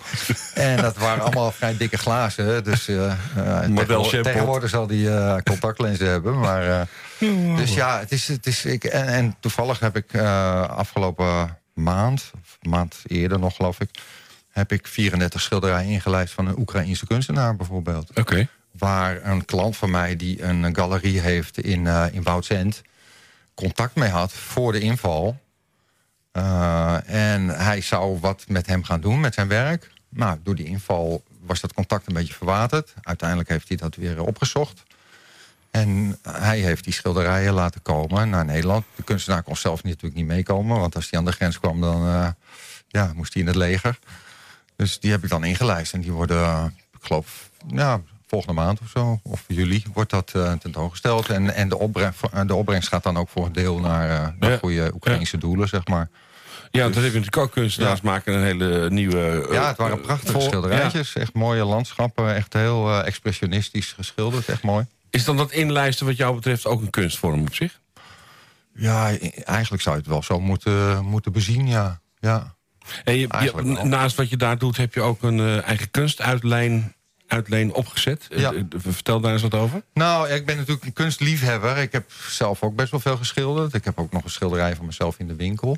Speaker 7: en dat waren allemaal vrij dikke glazen. Dus eh, eh, tegenwoordig, zal die eh, contactlenzen hebben. Maar, eh, dus ja, het is, het is, ik, en, en toevallig heb ik eh, afgelopen maand, of een maand eerder nog geloof ik, heb ik 34 schilderijen ingelijst van een Oekraïense kunstenaar bijvoorbeeld.
Speaker 1: Oké.
Speaker 7: Waar een klant van mij die een galerie heeft in, eh in Woudsend... contact mee had voor de inval. Eh, en hij zou wat met hem gaan doen, met zijn werk. Nou, door die inval was dat contact een beetje verwaterd. Uiteindelijk heeft hij dat weer opgezocht. En hij heeft die schilderijen laten komen naar Nederland. De kunstenaar kon zelf natuurlijk niet meekomen... want als hij aan de grens kwam, dan eh, ja, moest hij in het leger. Dus die heb ik dan ingelijst. En die worden, eh, ik geloof, ja, volgende maand of zo, of juli, wordt dat eh, tentoongesteld. En, en de, opbrengst, de opbrengst gaat dan ook voor een deel naar, eh, naar
Speaker 1: Ja.
Speaker 7: goede Oekraïnse doelen, zeg maar.
Speaker 1: Ja, want dat heb je natuurlijk ook kunstenaars maken een hele nieuwe... eh,
Speaker 7: Ja, het waren prachtige schilderijtjes. Echt mooie landschappen. Echt heel eh, expressionistisch geschilderd. Echt mooi.
Speaker 1: Is dan dat inlijsten wat jou betreft ook een kunstvorm op zich?
Speaker 7: Ja, eigenlijk zou je het wel zo moeten, moeten bezien, ja. ja.
Speaker 1: En je, je-
Speaker 7: Eigenlijk wel.
Speaker 1: naast wat je daar doet, heb je ook een eh, eigen kunstuitleen uitleen opgezet.
Speaker 7: Ja.
Speaker 1: Eh, Vertel daar eens wat over.
Speaker 7: Nou, ik ben natuurlijk een kunstliefhebber. Ik heb zelf ook best wel veel geschilderd. Ik heb ook nog een schilderij van mezelf in de winkel.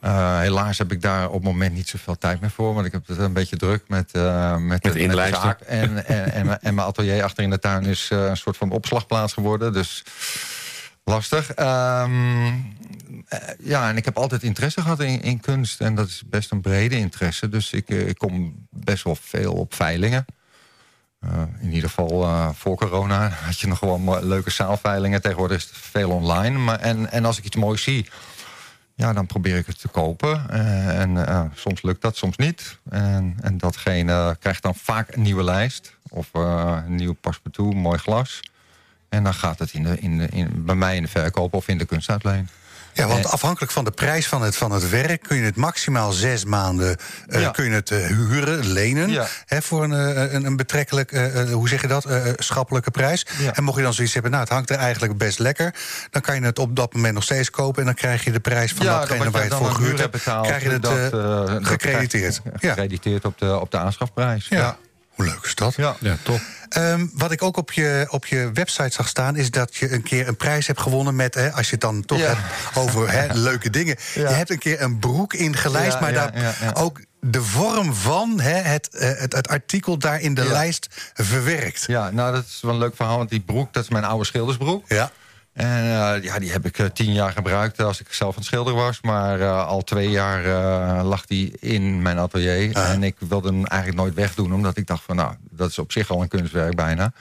Speaker 7: Eh, helaas heb ik daar op het moment niet zoveel tijd meer voor. Want ik heb het een beetje druk met, met,
Speaker 1: Met
Speaker 7: de- zaak. En, en, en, en mijn atelier achter in de tuin is een soort van opslagplaats geworden. Dus lastig. Ehm, eh, ja, en ik heb altijd interesse gehad in, in kunst. En dat is best een brede interesse. Dus ik, eh, kom best wel veel op veilingen. Eh, in ieder geval voor corona had je nog gewoon leuke zaalveilingen. Tegenwoordig is het veel online. Maar, en, en als ik iets moois zie, ja, dan probeer ik het te kopen. En soms lukt dat, soms niet. En, en datgene krijgt dan vaak een nieuwe lijst. Of een nieuw paspartout, mooi glas. En dan gaat het in de, in de, in, bij mij in de verkoop of in de kunstuitleen.
Speaker 2: Ja, want afhankelijk van de prijs van het, van het werk kun je het maximaal zes maanden eh,
Speaker 7: Ja.
Speaker 2: kun je het, eh, huren, lenen.
Speaker 7: Ja.
Speaker 2: Hè, voor een, eh, een, een betrekkelijk, hoe zeg je dat, schappelijke prijs.
Speaker 7: Ja.
Speaker 2: En mocht je dan zoiets hebben, nou het hangt er eigenlijk best lekker. Dan kan je het op dat moment nog steeds kopen. En dan krijg je de prijs van datgene
Speaker 7: wat
Speaker 2: waar je het
Speaker 7: dan
Speaker 2: voor gehuurd
Speaker 7: huur
Speaker 2: hebt.
Speaker 7: betaalt,
Speaker 2: krijg je het
Speaker 7: dat, dat
Speaker 2: gecrediteerd.
Speaker 7: krijg je
Speaker 2: Ja.
Speaker 7: Gecrediteerd op de, op de aanschafprijs.
Speaker 2: Ja. Hoe leuk is dat?
Speaker 7: Ja.
Speaker 1: Ja, top.
Speaker 2: Ehm, wat ik ook op je, op je website zag staan, is dat je een keer een prijs hebt gewonnen met, hè, als je het dan toch
Speaker 7: Ja.
Speaker 2: hebt over hè, leuke dingen.
Speaker 7: Ja.
Speaker 2: Je hebt een keer een broek ingelijst,
Speaker 7: Ja,
Speaker 2: maar daar ook de vorm van hè, het, eh, het, het artikel daar in de lijst verwerkt.
Speaker 7: Ja, nou dat is wel een leuk verhaal. Want die broek, dat is mijn oude schildersbroek.
Speaker 2: Ja.
Speaker 7: En eh, ja, die heb ik eh, tien jaar gebruikt eh, als ik zelf aan het schilderen was. Maar al twee jaar lag die in mijn atelier.
Speaker 2: Ah.
Speaker 7: En ik wilde hem eigenlijk nooit wegdoen. Omdat ik dacht van nou, dat is op zich al een kunstwerk bijna.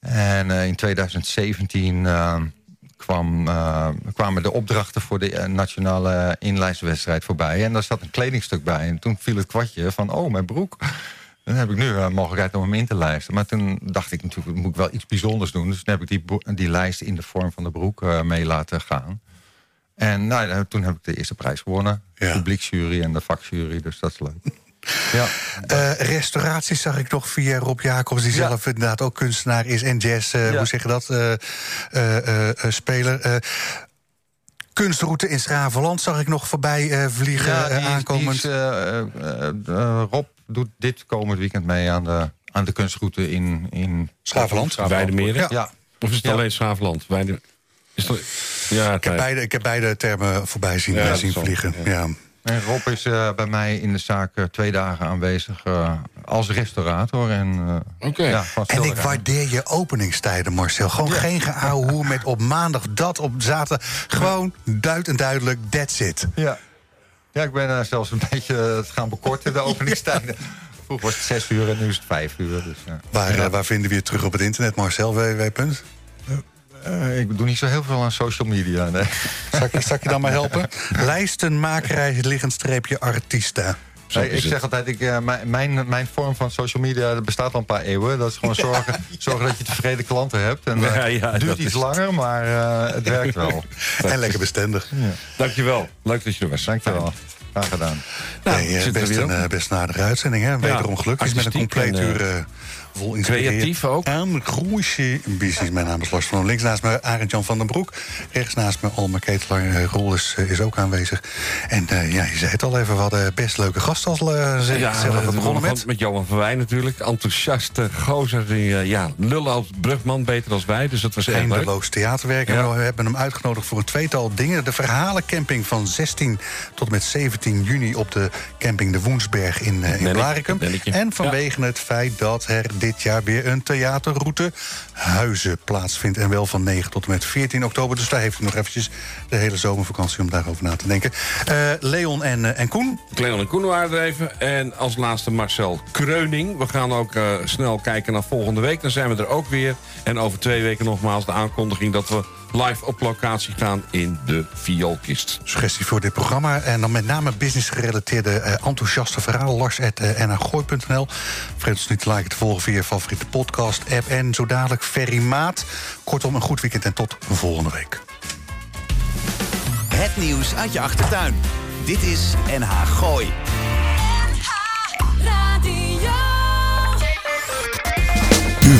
Speaker 7: En in 2017 eh, kwam, kwamen de opdrachten voor de nationale inlijstwedstrijd voorbij. En daar zat een kledingstuk bij. En toen viel het kwartje van, oh, mijn broek. Dan heb ik nu een mogelijkheid om hem in te lijsten. Maar toen dacht ik natuurlijk, moet ik wel iets bijzonders doen. Dus toen heb ik die, die lijst in de vorm van de broek eh, mee laten gaan. En nou, ja, toen heb ik de eerste prijs gewonnen.
Speaker 2: Ja.
Speaker 7: De publieksjury en de vakjury, dus dat is leuk. ja.
Speaker 2: Eh, restauraties zag ik nog via Rob Jacobs, die
Speaker 7: Ja.
Speaker 2: zelf inderdaad ook kunstenaar is en jazz, eh,
Speaker 7: Ja.
Speaker 2: hoe zeg je dat, eh, eh, eh, eh, speler. Kunstroute in Schravenland zag ik nog voorbij eh, vliegen,
Speaker 7: Ja,
Speaker 2: eh,
Speaker 7: die, die
Speaker 2: aankomend.
Speaker 7: is, eh, Rob doet dit komend weekend mee aan de, aan de kunstroute in, in
Speaker 2: Schravenland.
Speaker 1: Weidemeren?
Speaker 2: Ja.
Speaker 7: Ja.
Speaker 1: Of is het
Speaker 7: Ja.
Speaker 1: alleen Schaafland? Weide... Is dat... Ja,
Speaker 2: Ik heb, beide, ik heb beide termen voorbij zien,
Speaker 1: Ja,
Speaker 2: zien vliegen. Ja.
Speaker 7: En Rob is eh, bij mij in de zaak eh, twee dagen aanwezig eh, als restaurator. En, eh,
Speaker 1: Oké.
Speaker 7: ja, van
Speaker 2: En ik waardeer je openingstijden, Marcel. Gewoon geen geouwe met op maandag dat, op zaterdag. Gewoon duid en duidelijk, that's it.
Speaker 7: Ja. ja, ik ben zelfs een beetje het gaan bekorten, de openingstijden. Vroeger was het zes uur en nu is het vijf uur. Dus, ja.
Speaker 2: Waar, waar vinden we je terug op het internet, Marcel? www.
Speaker 7: Eh, ik doe niet zo heel veel aan social media. Nee.
Speaker 2: Zal ik, zal ik je dan maar helpen? Lijstenmakerij, liggend streepje artista.
Speaker 7: Nee, ik zeg altijd, ik, eh, mijn, mijn, vorm van social media bestaat al een paar eeuwen. Dat is gewoon zorgen, zorgen dat je tevreden klanten hebt. En, eh,
Speaker 1: Ja, ja,
Speaker 7: het duurt iets langer, maar eh, het werkt wel.
Speaker 2: En lekker bestendig.
Speaker 1: Dankjewel. Leuk dat je er was.
Speaker 7: Dankjewel. Graag gedaan.
Speaker 1: Nou,
Speaker 2: nee, eh, best, een, eh, best een aardige uitzending. Hè? Wederom gelukkig. Met een compleet uur
Speaker 1: eh,
Speaker 2: eh, vol
Speaker 1: creatief ook.
Speaker 2: En groeisje business. Mijn naam is Lars van Links naast me Arend-Jan van den Broek. Rechts naast me Alma Ketelaar. Eh, Roel is, eh, is ook aanwezig. En eh, ja, je zei het al even. We hadden best leuke gasten als uh, zelf
Speaker 1: Ja,
Speaker 2: we
Speaker 1: we
Speaker 2: begonnen met.
Speaker 1: met Johan van Wij natuurlijk. Enthousiaste gozer. Die, ja, lullen als brugman beter als wij. Dus dat was leuk.
Speaker 2: Eindeloos theaterwerk.
Speaker 1: Ja.
Speaker 2: we hebben hem uitgenodigd voor een tweetal dingen. De verhalencamping van 16 tot met 17 juni op de camping De Woensberg in, in. En vanwege het feit dat er dit jaar weer een theaterroute Huizen plaatsvindt. En wel van 9 tot en met 14 oktober. Dus daar heeft u nog eventjes de hele zomervakantie om daarover na te denken. Eh, Leon en, eh, en Koen.
Speaker 1: Cleon en Koen waren er even. En als laatste Marcel Kreuning. We gaan ook eh, snel kijken naar volgende week. Dan zijn we er ook weer. En over twee weken nogmaals de aankondiging dat we live op locatie gaan in de Vioolkist.
Speaker 2: Suggestie voor dit programma. En dan met name business gerelateerde eh, enthousiaste verhalen. Lars.nagooi.nl. Vergeet ons niet te liken te volgen via je favoriete podcast, app en zo dadelijk Ferry Maat. Kortom, een goed weekend en tot volgende week.
Speaker 3: Het nieuws uit je achtertuin. Dit is NH Gooi.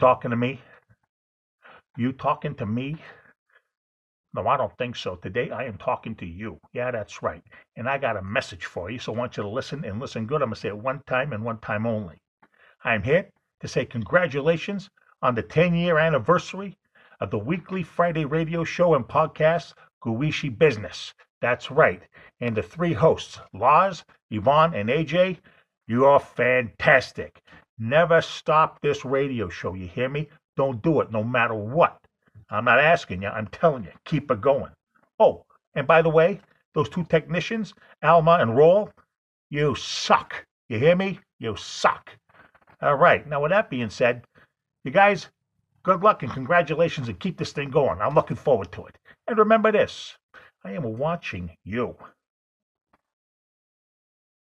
Speaker 8: Talking to me? You talking to me? No, I don't think so. Today I am talking to you. Yeah, that's right. And I got a message for you, so I want you to listen and listen good. I'm going to say it one time and one time only. I'm here to say congratulations on the 10 year anniversary of the weekly Friday radio show and podcast, Guishi Business. That's right. And the three hosts, Lars, Yvonne, and AJ, you are fantastic. Never stop this radio show. You hear me? Don't do it no matter what. I'm not asking you, I'm telling you, keep it going. Oh, and by the way, those two technicians, Alma and Roll, you suck. You hear me? You suck. All right. Now, with that being said, you guys, good luck and congratulations and keep this thing going. I'm looking forward to it. And remember this I am watching you.